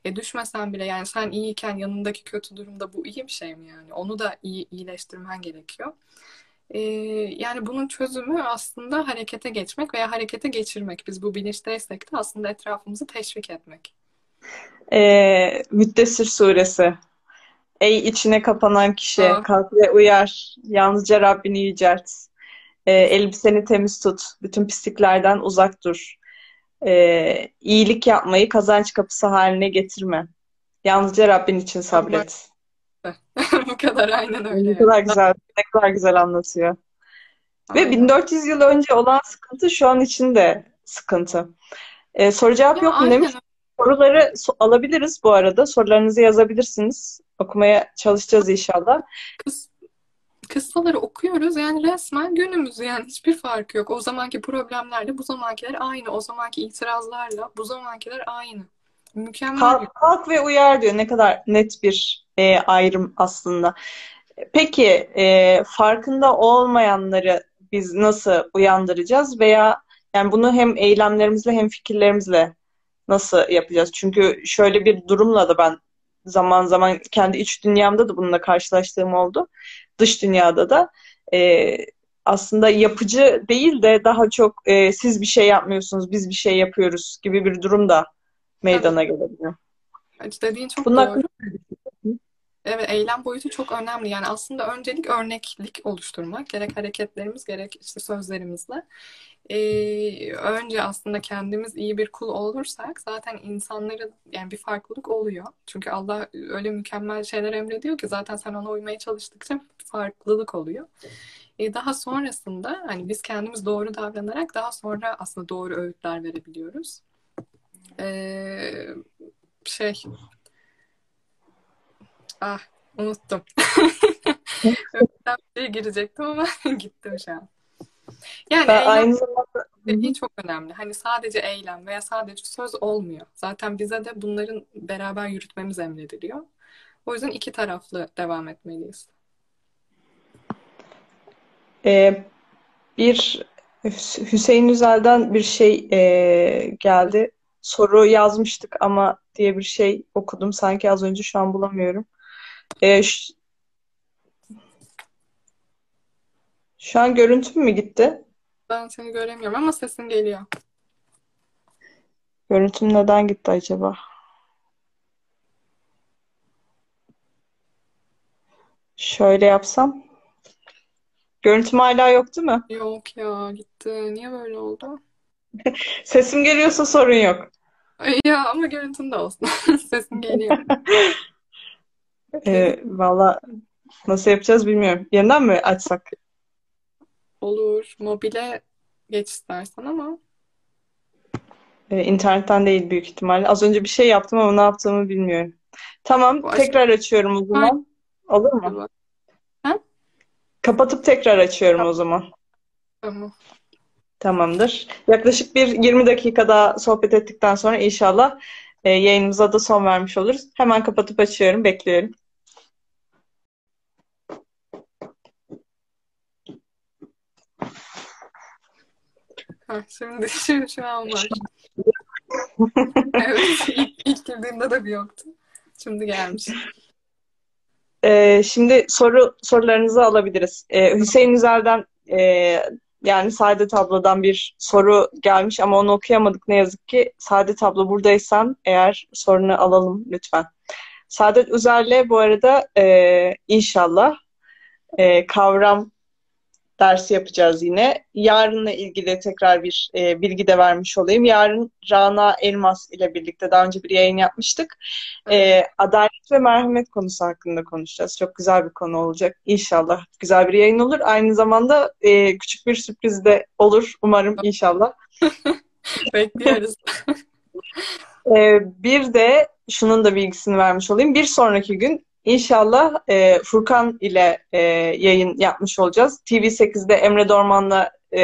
E düşmesen bile yani sen iyiyken yanındaki kötü durumda bu iyi bir şey mi yani? Onu da iyi iyileştirmen gerekiyor. E, yani bunun çözümü aslında harekete geçmek veya harekete geçirmek. Biz bu bilinçteysek de aslında etrafımızı teşvik etmek. E, Müddessir suresi. Ey içine kapanan kişi, Aa. kalk ve uyar. Yalnızca Rabbini yücelt. E, elbiseni temiz tut. Bütün pisliklerden uzak dur. Ee, iyilik yapmayı kazanç kapısı haline getirme. Yalnızca Rabbin için sabret. *laughs* Bu kadar aynen öyle. Ne kadar güzel, ne kadar güzel anlatıyor. Ve Aynen. 1400 yıl önce olan sıkıntı şu an için de sıkıntı. Ee, soru cevap Ya yok mu demiş. Soruları so- alabiliriz bu arada. Sorularınızı yazabilirsiniz. Okumaya çalışacağız inşallah. Kıs, kıssaları okuyoruz yani resmen günümüz yani hiçbir farkı yok. O zamanki problemlerle bu zamankiler aynı. O zamanki itirazlarla bu zamankiler aynı. Mükemmel Kalk, kalk ve uyar diyor. Ne kadar net bir e, ayrım aslında. Peki e, farkında olmayanları biz nasıl uyandıracağız veya yani bunu hem eylemlerimizle hem fikirlerimizle nasıl yapacağız? Çünkü şöyle bir durumla da ben zaman zaman kendi iç dünyamda da bununla karşılaştığım oldu. Dış dünyada da e, aslında yapıcı değil de daha çok e, siz bir şey yapmıyorsunuz, biz bir şey yapıyoruz gibi bir durum da meydana gelebiliyor. Evet, dediğin çok Bunun doğru. Evet, eylem boyutu çok önemli. Yani aslında öncelik örneklik oluşturmak. Gerek hareketlerimiz, gerek işte sözlerimizle. Ee, önce aslında kendimiz iyi bir kul olursak zaten insanların yani bir farklılık oluyor. Çünkü Allah öyle mükemmel şeyler emrediyor ki zaten sen ona uymaya çalıştıkça farklılık oluyor. Ee, daha sonrasında hani biz kendimiz doğru davranarak daha sonra aslında doğru öğütler verebiliyoruz. Ee, şey ah unuttum. *laughs* Öğütten bir şey girecektim ama *laughs* gittim şu an. Yani ben eylem aynı zamanda dediği çok önemli. Hani sadece eylem veya sadece söz olmuyor. Zaten bize de bunların beraber yürütmemiz emrediliyor. O yüzden iki taraflı devam etmeliyiz. e, bir Hüs- Hüseyin Üzel'den bir şey e, geldi. Soru yazmıştık ama diye bir şey okudum. Sanki az önce şu an bulamıyorum. E, ş- şu an görüntüm mü gitti? Ben seni göremiyorum ama sesin geliyor. Görüntüm neden gitti acaba? Şöyle yapsam. Görüntüm hala yok değil mi? Yok ya gitti. Niye böyle oldu? *laughs* Sesim geliyorsa sorun yok. Ya ama görüntün de olsun. *laughs* Sesin geliyor. *laughs* E, valla nasıl yapacağız bilmiyorum. Yeniden mi açsak? Olur. Mobile geç istersen ama E, internetten değil büyük ihtimalle. Az önce bir şey yaptım ama ne yaptığımı bilmiyorum. Tamam, bu tekrar açıyorum o zaman. Olur mu? Ha? Kapatıp tekrar açıyorum o zaman. Tamam. Tamamdır. Yaklaşık bir 20 dakika daha sohbet ettikten sonra inşallah e, yayınımıza da son vermiş oluruz. Hemen kapatıp açıyorum. Bekliyorum. Ha, şimdi *laughs* şu, şu an var. *laughs* *laughs* Evet. ilk, ilk girdiğimde de bir yoktu. Şimdi gelmiş. E, şimdi soru sorularınızı alabiliriz. E, Hüseyin Üzel'den e, yani Saadet abladan bir soru gelmiş ama onu okuyamadık ne yazık ki. Saadet abla buradaysan eğer sorunu alalım lütfen. Saadet Üzer'le bu arada e, inşallah e, kavram dersi yapacağız yine. Yarınla ilgili tekrar bir e, bilgi de vermiş olayım. Yarın Rana Elmas ile birlikte daha önce bir yayın yapmıştık. E, adalet ve merhamet konusu hakkında konuşacağız. Çok güzel bir konu olacak. İnşallah güzel bir yayın olur. Aynı zamanda e, küçük bir sürpriz de olur umarım inşallah. *laughs* Bekliyoruz. E, bir de şunun da bilgisini vermiş olayım. Bir sonraki gün İnşallah e, Furkan ile e, yayın yapmış olacağız. TV8'de Emre Dorman'la e,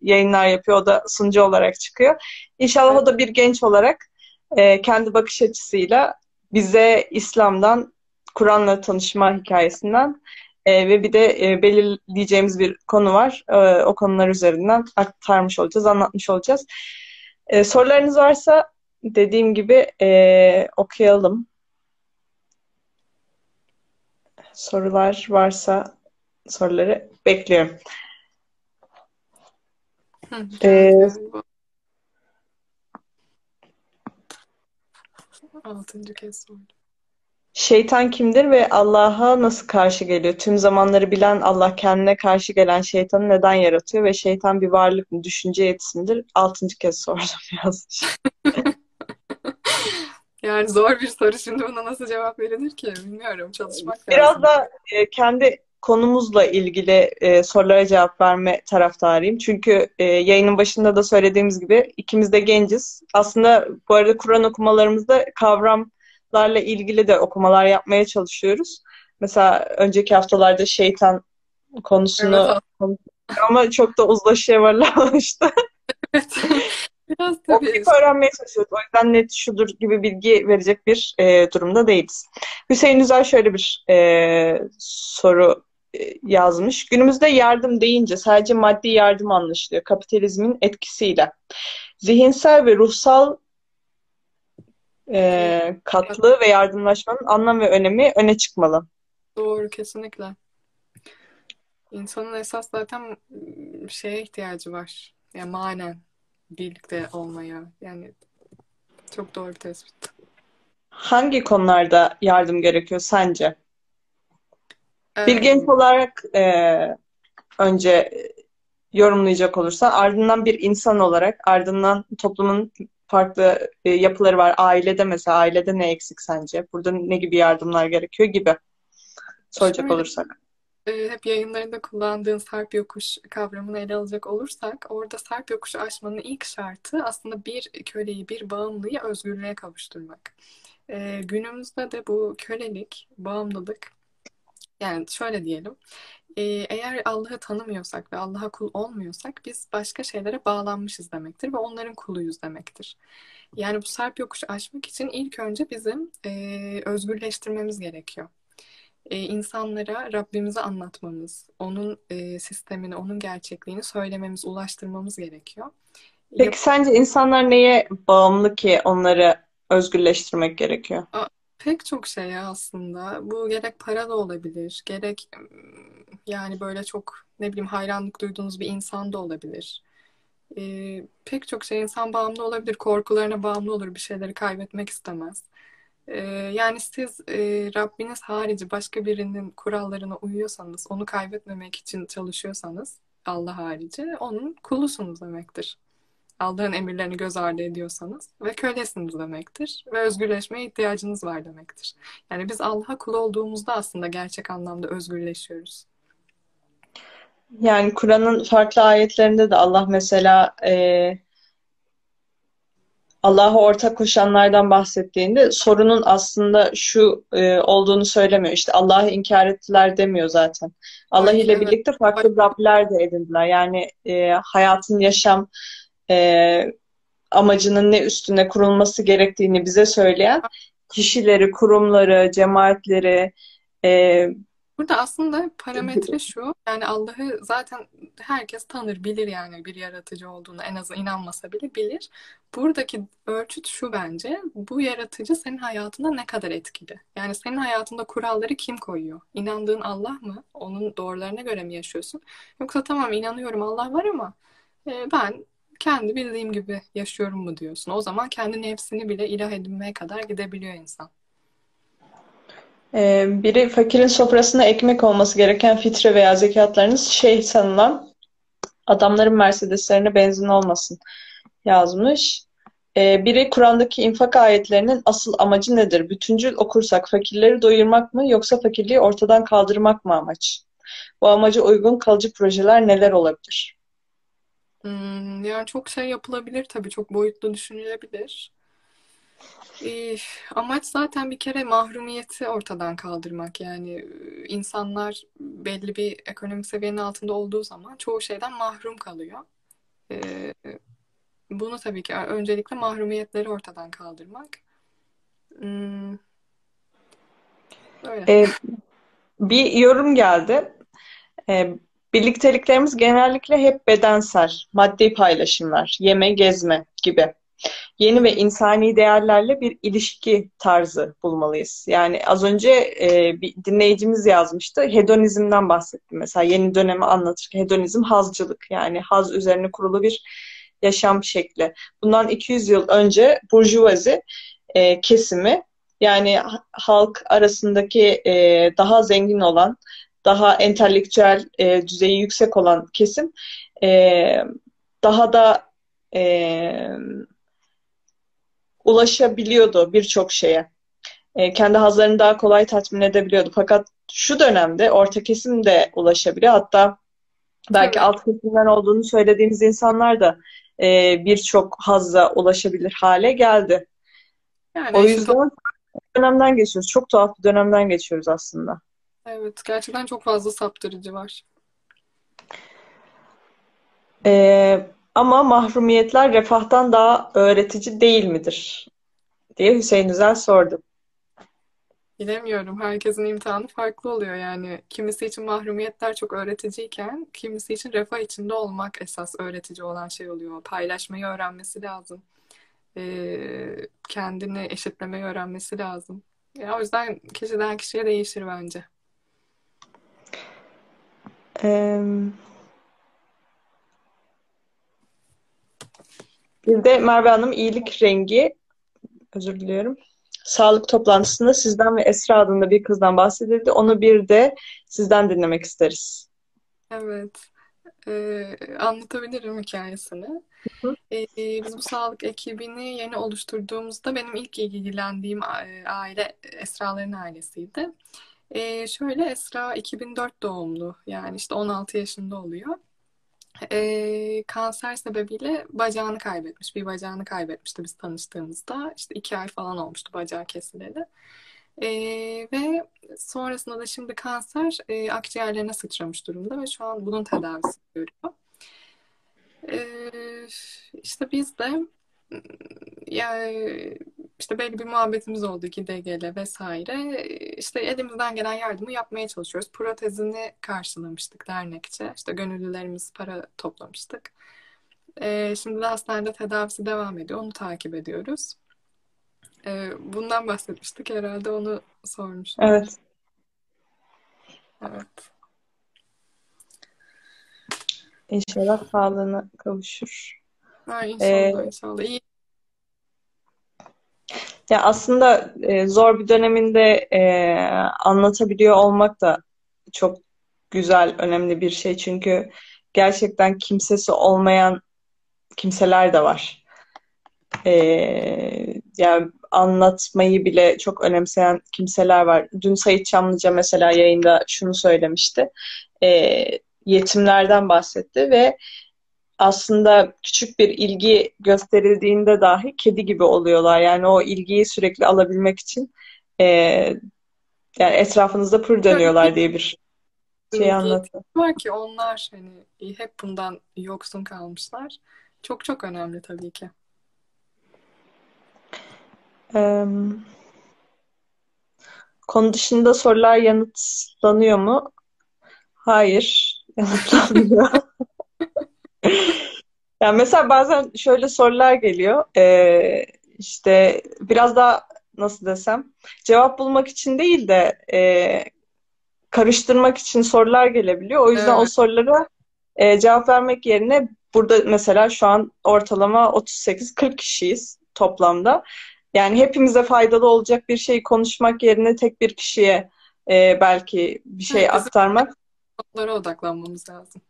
yayınlar yapıyor. O da sunucu olarak çıkıyor. İnşallah o da bir genç olarak e, kendi bakış açısıyla bize İslam'dan, Kur'an'la tanışma hikayesinden e, ve bir de e, belirleyeceğimiz bir konu var. E, o konular üzerinden aktarmış olacağız, anlatmış olacağız. E, sorularınız varsa dediğim gibi e, okuyalım. Sorular varsa soruları bekliyorum. Ee. Altıncı kez sordum. Şeytan kimdir ve Allah'a nasıl karşı geliyor? Tüm zamanları bilen Allah kendine karşı gelen şeytanı neden yaratıyor ve şeytan bir varlık mı, düşünce yetisi midir? Altıncı kez sordum *laughs* yazmış. *laughs* Yani zor bir soru. Şimdi buna nasıl cevap verilir ki? Bilmiyorum. Çalışmak lazım. Biraz da e, kendi konumuzla ilgili e, sorulara cevap verme taraftarıyım. Çünkü e, yayının başında da söylediğimiz gibi ikimiz de genciz. Aslında bu arada Kur'an okumalarımızda kavramlarla ilgili de okumalar yapmaya çalışıyoruz. Mesela önceki haftalarda şeytan konusunu Evet. ama çok da uzlaşıya varılamamıştı. *laughs* Evet. Biraz tabii. Okuyup öğrenmeye çalışıyoruz. O yüzden net şudur gibi bilgi verecek bir e, durumda değiliz. Hüseyin Üzel şöyle bir e, soru e, yazmış. Günümüzde yardım deyince sadece maddi yardım anlaşılıyor kapitalizmin etkisiyle. Zihinsel ve ruhsal e, katlı ve yardımlaşmanın anlam ve önemi öne çıkmalı. Doğru, kesinlikle. İnsanın esas zaten ıı, şeye ihtiyacı var. Yani manen birlikte olmaya. Yani çok doğru bir tespit. Hangi konularda yardım gerekiyor sence? Bir Ee, genç olarak e, önce yorumlayacak olursa ardından bir insan olarak ardından toplumun farklı e, yapıları var. Ailede mesela ailede ne eksik sence? Burada ne gibi yardımlar gerekiyor gibi soracak şöyle olursak. E, hep yayınlarında kullandığın sarp yokuş kavramını ele alacak olursak orada sarp yokuşu aşmanın ilk şartı aslında bir köleyi, bir bağımlıyı özgürlüğe kavuşturmak. E, günümüzde de bu kölelik, bağımlılık yani şöyle diyelim. e, eğer Allah'ı tanımıyorsak ve Allah'a kul olmuyorsak biz başka şeylere bağlanmışız demektir ve onların kuluyuz demektir. Yani bu sarp yokuşu aşmak için ilk önce bizim e, özgürleştirmemiz gerekiyor. E, insanlara Rabbimizi anlatmamız, onun e, sistemini, onun gerçekliğini söylememiz, ulaştırmamız gerekiyor. Yap Peki sence insanlar neye bağımlı ki onları özgürleştirmek gerekiyor? A- pek çok şey aslında. Bu gerek para da olabilir, gerek yani böyle çok ne bileyim hayranlık duyduğunuz bir insan da olabilir. E, pek çok şey insan bağımlı olabilir, korkularına bağımlı olur, bir şeyleri kaybetmek istemez. Ee, yani siz e, Rabbiniz harici başka birinin kurallarına uyuyorsanız, onu kaybetmemek için çalışıyorsanız, Allah harici, onun kulusunuz demektir. Allah'ın emirlerini göz ardı ediyorsanız ve kölesiniz demektir. Ve özgürleşmeye ihtiyacınız var demektir. Yani biz Allah'a kul olduğumuzda aslında gerçek anlamda özgürleşiyoruz. Yani Kur'an'ın farklı ayetlerinde de Allah mesela e, Allah'a ortak koşanlardan bahsettiğinde sorunun aslında şu e, olduğunu söylemiyor. İşte Allah'ı inkar ettiler demiyor zaten. Allah ile evet. birlikte farklı Rabler de edindiler. Yani e, hayatın yaşam e, amacının ne üstüne kurulması gerektiğini bize söyleyen kişileri, kurumları, cemaatleri e, Burada aslında parametre *laughs* şu, yani Allah'ı zaten herkes tanır, bilir yani bir yaratıcı olduğunu en azından inanmasa bile bilir. Buradaki ölçüt şu bence, bu yaratıcı senin hayatında ne kadar etkili? Yani senin hayatında kuralları kim koyuyor? İnandığın Allah mı? Onun doğrularına göre mi yaşıyorsun? Yoksa tamam inanıyorum Allah var ama e, ben kendi bildiğim gibi yaşıyorum mu diyorsun? O zaman kendi nefsini bile ilah edinmeye kadar gidebiliyor insan. E, biri fakirin sofrasında ekmek olması gereken fitre veya zekatlarınız şey sanılan adamların Mercedeslerine benzin olmasın yazmış. Ee, biri Kur'an'daki infak ayetlerinin asıl amacı nedir? Bütüncül okursak fakirleri doyurmak mı yoksa fakirliği ortadan kaldırmak mı amaç? Bu amaca uygun kalıcı projeler neler olabilir? Hmm, yani çok şey yapılabilir tabii, çok boyutlu düşünülebilir. Ee, amaç zaten bir kere mahrumiyeti ortadan kaldırmak. Yani e, insanlar belli bir ekonomik seviyenin altında olduğu zaman çoğu şeyden mahrum kalıyor. Bunu tabii ki öncelikle mahrumiyetleri ortadan kaldırmak. Öyle. Bir yorum geldi. Birlikteliklerimiz genellikle hep bedensel, maddi paylaşımlar, yeme, gezme gibi. Yeni ve insani değerlerle bir ilişki tarzı bulmalıyız. Yani az önce e, bir dinleyicimiz yazmıştı. Hedonizmden bahsetti. Mesela yeni dönemi anlatırken hedonizm hazcılık. Yani haz üzerine kurulu bir yaşam şekli. Bundan 200 yıl önce burjuvazi e, kesimi Yani halk arasındaki e, daha zengin olan, daha entelektüel e, düzeyi yüksek olan kesim e, daha da e, ulaşabiliyordu birçok şeye. E, kendi hazlarını daha kolay tatmin edebiliyordu. Fakat şu dönemde orta kesim de ulaşabiliyor. Hatta belki evet. alt kesimden olduğunu söylediğimiz insanlar da e, birçok hazza ulaşabilir hale geldi. Yani o yüzden işte... dönemden geçiyoruz. Çok tuhaf bir dönemden geçiyoruz aslında. Evet, gerçekten çok fazla saptırıcı var. Ee, ama mahrumiyetler refahtan daha öğretici değil midir? diye Hüseyin Üzel sordu. Bilemiyorum. Herkesin imtihanı farklı oluyor yani. Kimisi için mahrumiyetler çok öğreticiyken, kimisi için refah içinde olmak esas öğretici olan şey oluyor. Paylaşmayı öğrenmesi lazım. Ee, kendini eşitlemeyi öğrenmesi lazım. Ya, o yüzden kişiden kişiye değişir bence. Bir de Merve Hanım iyilik rengi özür diliyorum. Sağlık toplantısında sizden ve Esra adında bir kızdan bahsedildi. Onu bir de sizden dinlemek isteriz. Evet. Ee, anlatabilirim hikayesini. Hı Ee, biz bu sağlık ekibini yeni oluşturduğumuzda benim ilk ilgilendiğim aile Esra'ların ailesiydi. Ee, şöyle Esra 2004 doğumlu yani işte 16 yaşında oluyor. Ee, kanser sebebiyle bacağını kaybetmiş. Bir bacağını kaybetmişti biz tanıştığımızda. İşte iki ay falan olmuştu bacağı kesileli. Ee, ve sonrasında da şimdi kanser e, akciğerlerine sıçramış durumda ve şu an bunun tedavisi görüyor. Ee, işte biz de yani işte belli bir muhabbetimiz oldu gide gele vesaire. İşte elimizden gelen yardımı yapmaya çalışıyoruz. Protezini karşılamıştık dernekçe. İşte gönüllülerimiz para toplamıştık. Ee, şimdi de hastanede tedavisi devam ediyor. Onu takip ediyoruz. Ee, bundan bahsetmiştik herhalde onu sormuştum. Evet. Evet. İnşallah sağlığına kavuşur. Ha, inşallah ee, inşallah. İyi. Ya aslında e, zor bir döneminde e, anlatabiliyor olmak da çok güzel, önemli bir şey. Çünkü gerçekten kimsesi olmayan kimseler de var. E, yani anlatmayı bile çok önemseyen kimseler var. Dün Sayit Çamlıca mesela yayında şunu söylemişti. E, yetimlerden bahsetti ve aslında küçük bir ilgi gösterildiğinde dahi kedi gibi oluyorlar. Yani o ilgiyi sürekli alabilmek için e, yani etrafınızda pır dönüyorlar diye bir şey anlatıyor. Var ki onlar hani hep bundan yoksun kalmışlar. Çok çok önemli tabii ki. Ee, konu dışında sorular yanıtlanıyor mu? Hayır, yanıtlanmıyor. *laughs* yani mesela bazen şöyle sorular geliyor. Ee, işte biraz daha nasıl desem cevap bulmak için değil de e, karıştırmak için sorular gelebiliyor. O yüzden evet. o sorulara e, cevap vermek yerine burada mesela şu an ortalama 38-40 kişiyiz toplamda. Yani hepimize faydalı olacak bir şey konuşmak yerine tek bir kişiye e, belki bir şey evet, aktarmak. Onlara odaklanmamız lazım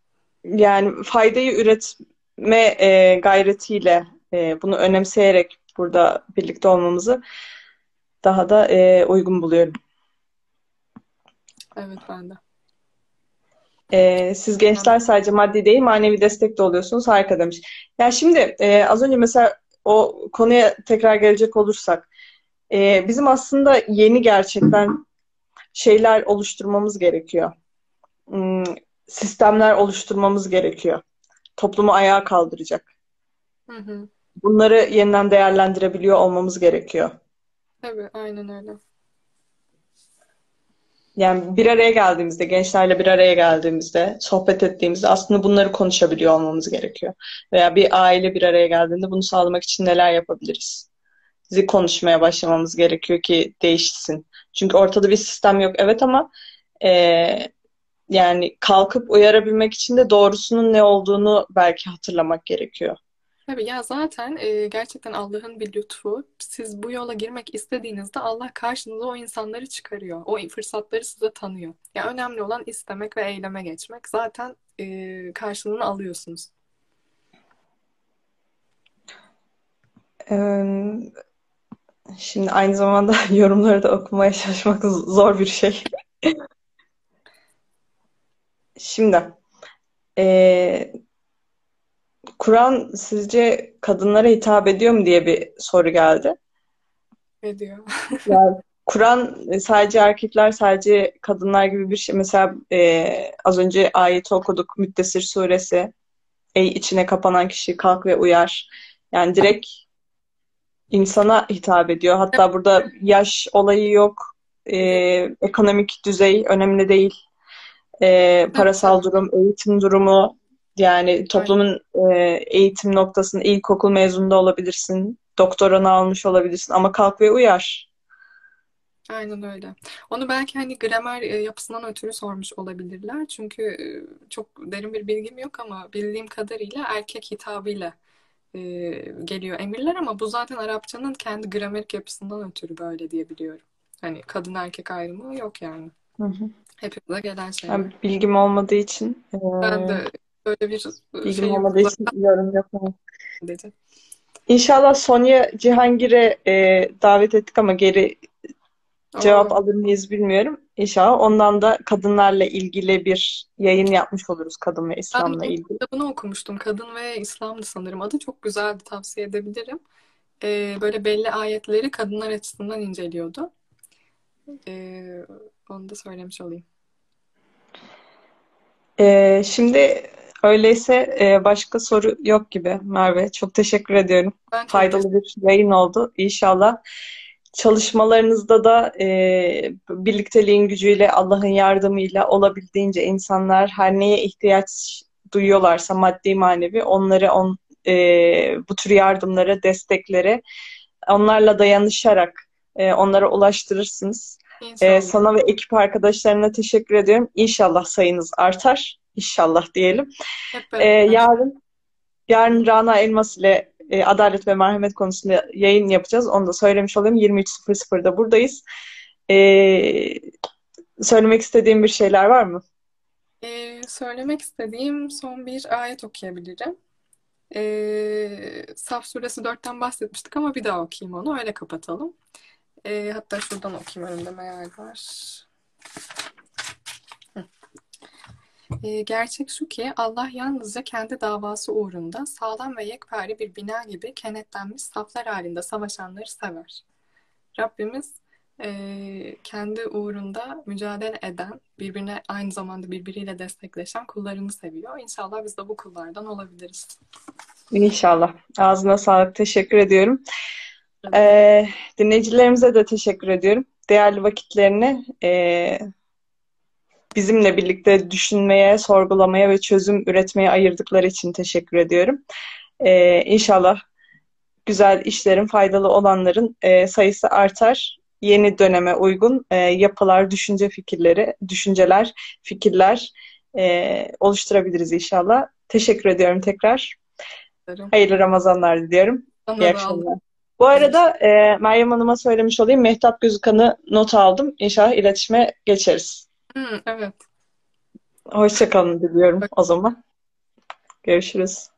yani faydayı üretme e, gayretiyle e, bunu önemseyerek burada birlikte olmamızı daha da e, uygun buluyorum. Evet ben de. E, siz gençler sadece maddi değil manevi destek de oluyorsunuz. Harika demiş. Yani şimdi e, az önce mesela o konuya tekrar gelecek olursak e, bizim aslında yeni gerçekten şeyler oluşturmamız gerekiyor. Sistemler oluşturmamız gerekiyor. Toplumu ayağa kaldıracak. Hı hı. Bunları yeniden değerlendirebiliyor olmamız gerekiyor. Tabii, aynen öyle. Yani bir araya geldiğimizde, gençlerle bir araya geldiğimizde, sohbet ettiğimizde aslında bunları konuşabiliyor olmamız gerekiyor. Veya bir aile bir araya geldiğinde bunu sağlamak için neler yapabiliriz? Bizi konuşmaya başlamamız gerekiyor ki değişsin. Çünkü ortada bir sistem yok, evet ama e, yani kalkıp uyarabilmek için de doğrusunun ne olduğunu belki hatırlamak gerekiyor. Tabii ya zaten e, gerçekten Allah'ın bir lütfu. Siz bu yola girmek istediğinizde Allah karşınıza o insanları çıkarıyor. O fırsatları size tanıyor. Ya önemli olan istemek ve eyleme geçmek. Zaten e, karşılığını alıyorsunuz. Şimdi aynı zamanda *laughs* yorumları da okumaya çalışmak zor bir şey. Şimdi e, Kur'an sizce kadınlara hitap ediyor mu diye bir soru geldi. Ediyor. *laughs* Yani Kur'an sadece erkekler, sadece kadınlar gibi bir şey. Mesela e, az önce ayeti okuduk. Müddessir suresi. Ey içine kapanan kişi kalk ve uyar. Yani direkt insana hitap ediyor. Hatta burada yaş olayı yok. E, ekonomik düzey önemli değil. E, parasal durum, eğitim durumu yani toplumun e, eğitim noktasında ilkokul mezununda olabilirsin. Doktoranı almış olabilirsin ama kalk ve uyar. Aynen öyle. Onu belki hani gramer e, yapısından ötürü sormuş olabilirler. Çünkü e, çok derin bir bilgim yok ama bildiğim kadarıyla erkek hitabıyla e, geliyor emirler ama bu zaten Arapçanın kendi gramerik yapısından ötürü böyle diye biliyorum. Hani kadın erkek ayrımı yok yani. Hı hı. Hepimize gelen şeyler. Yani bilgim olmadığı için e, Ben de böyle bir bilgim şey olmadığı için yorum yapamam. dedi. İnşallah Sonya Cihangir'e e, davet ettik ama geri cevap Oo, alır mıyız bilmiyorum. İnşallah ondan da kadınlarla ilgili bir yayın yapmış oluruz kadın ve ben İslam'la ilgili. kitabını okumuştum. Kadın ve İslam'dı sanırım adı. Çok güzeldi. Tavsiye edebilirim. Ee, böyle belli ayetleri kadınlar açısından inceliyordu. Ee, onu da söylemiş olayım. E, şimdi öyleyse e, başka soru yok gibi Merve. Çok teşekkür ediyorum. Ben Faydalı bir yayın oldu. İnşallah çalışmalarınızda da e, birlikteliğin gücüyle, Allah'ın yardımıyla olabildiğince insanlar her neye ihtiyaç duyuyorlarsa maddi manevi onları on, e, bu tür yardımlara, desteklere onlarla dayanışarak e, onlara ulaştırırsınız. E, İnşallah. sana ve ekip arkadaşlarına teşekkür ediyorum. İnşallah sayınız artar. İnşallah diyelim. E, beraber. yarın yarın Rana Elmas ile e, adalet ve merhamet konusunda yayın yapacağız. Onu da söylemiş olayım. 23.00'da buradayız. E, söylemek istediğim bir şeyler var mı? Ee, söylemek istediğim son bir ayet okuyabilirim. Ee, Saf suresi 4'ten bahsetmiştik ama bir daha okuyayım onu. Öyle kapatalım. Ee, hatta şuradan okuyayım önümde meal var. Ee, gerçek şu ki Allah yalnızca kendi davası uğrunda sağlam ve yekpare bir bina gibi kenetlenmiş saflar halinde savaşanları sever. Rabbimiz e, kendi uğrunda mücadele eden, birbirine aynı zamanda birbiriyle destekleşen kullarını seviyor. İnşallah biz de bu kullardan olabiliriz. İnşallah. Ağzına sağlık. Teşekkür ediyorum. E, dinleyicilerimize de teşekkür ediyorum. Değerli vakitlerini e, bizimle birlikte düşünmeye, sorgulamaya ve çözüm üretmeye ayırdıkları için teşekkür ediyorum. E, inşallah güzel işlerin, faydalı olanların e, sayısı artar. Yeni döneme uygun e, yapılar, düşünce fikirleri, düşünceler, fikirler e, oluşturabiliriz inşallah. Teşekkür ediyorum tekrar. Hayırlı Ramazanlar diliyorum. Sana İyi akşamlar. Bu arada e, Meryem Hanım'a söylemiş olayım. Mehtap Gözükan'ı not aldım. İnşallah iletişime geçeriz. Hı, evet. Hoşça kalın diliyorum o zaman. Görüşürüz.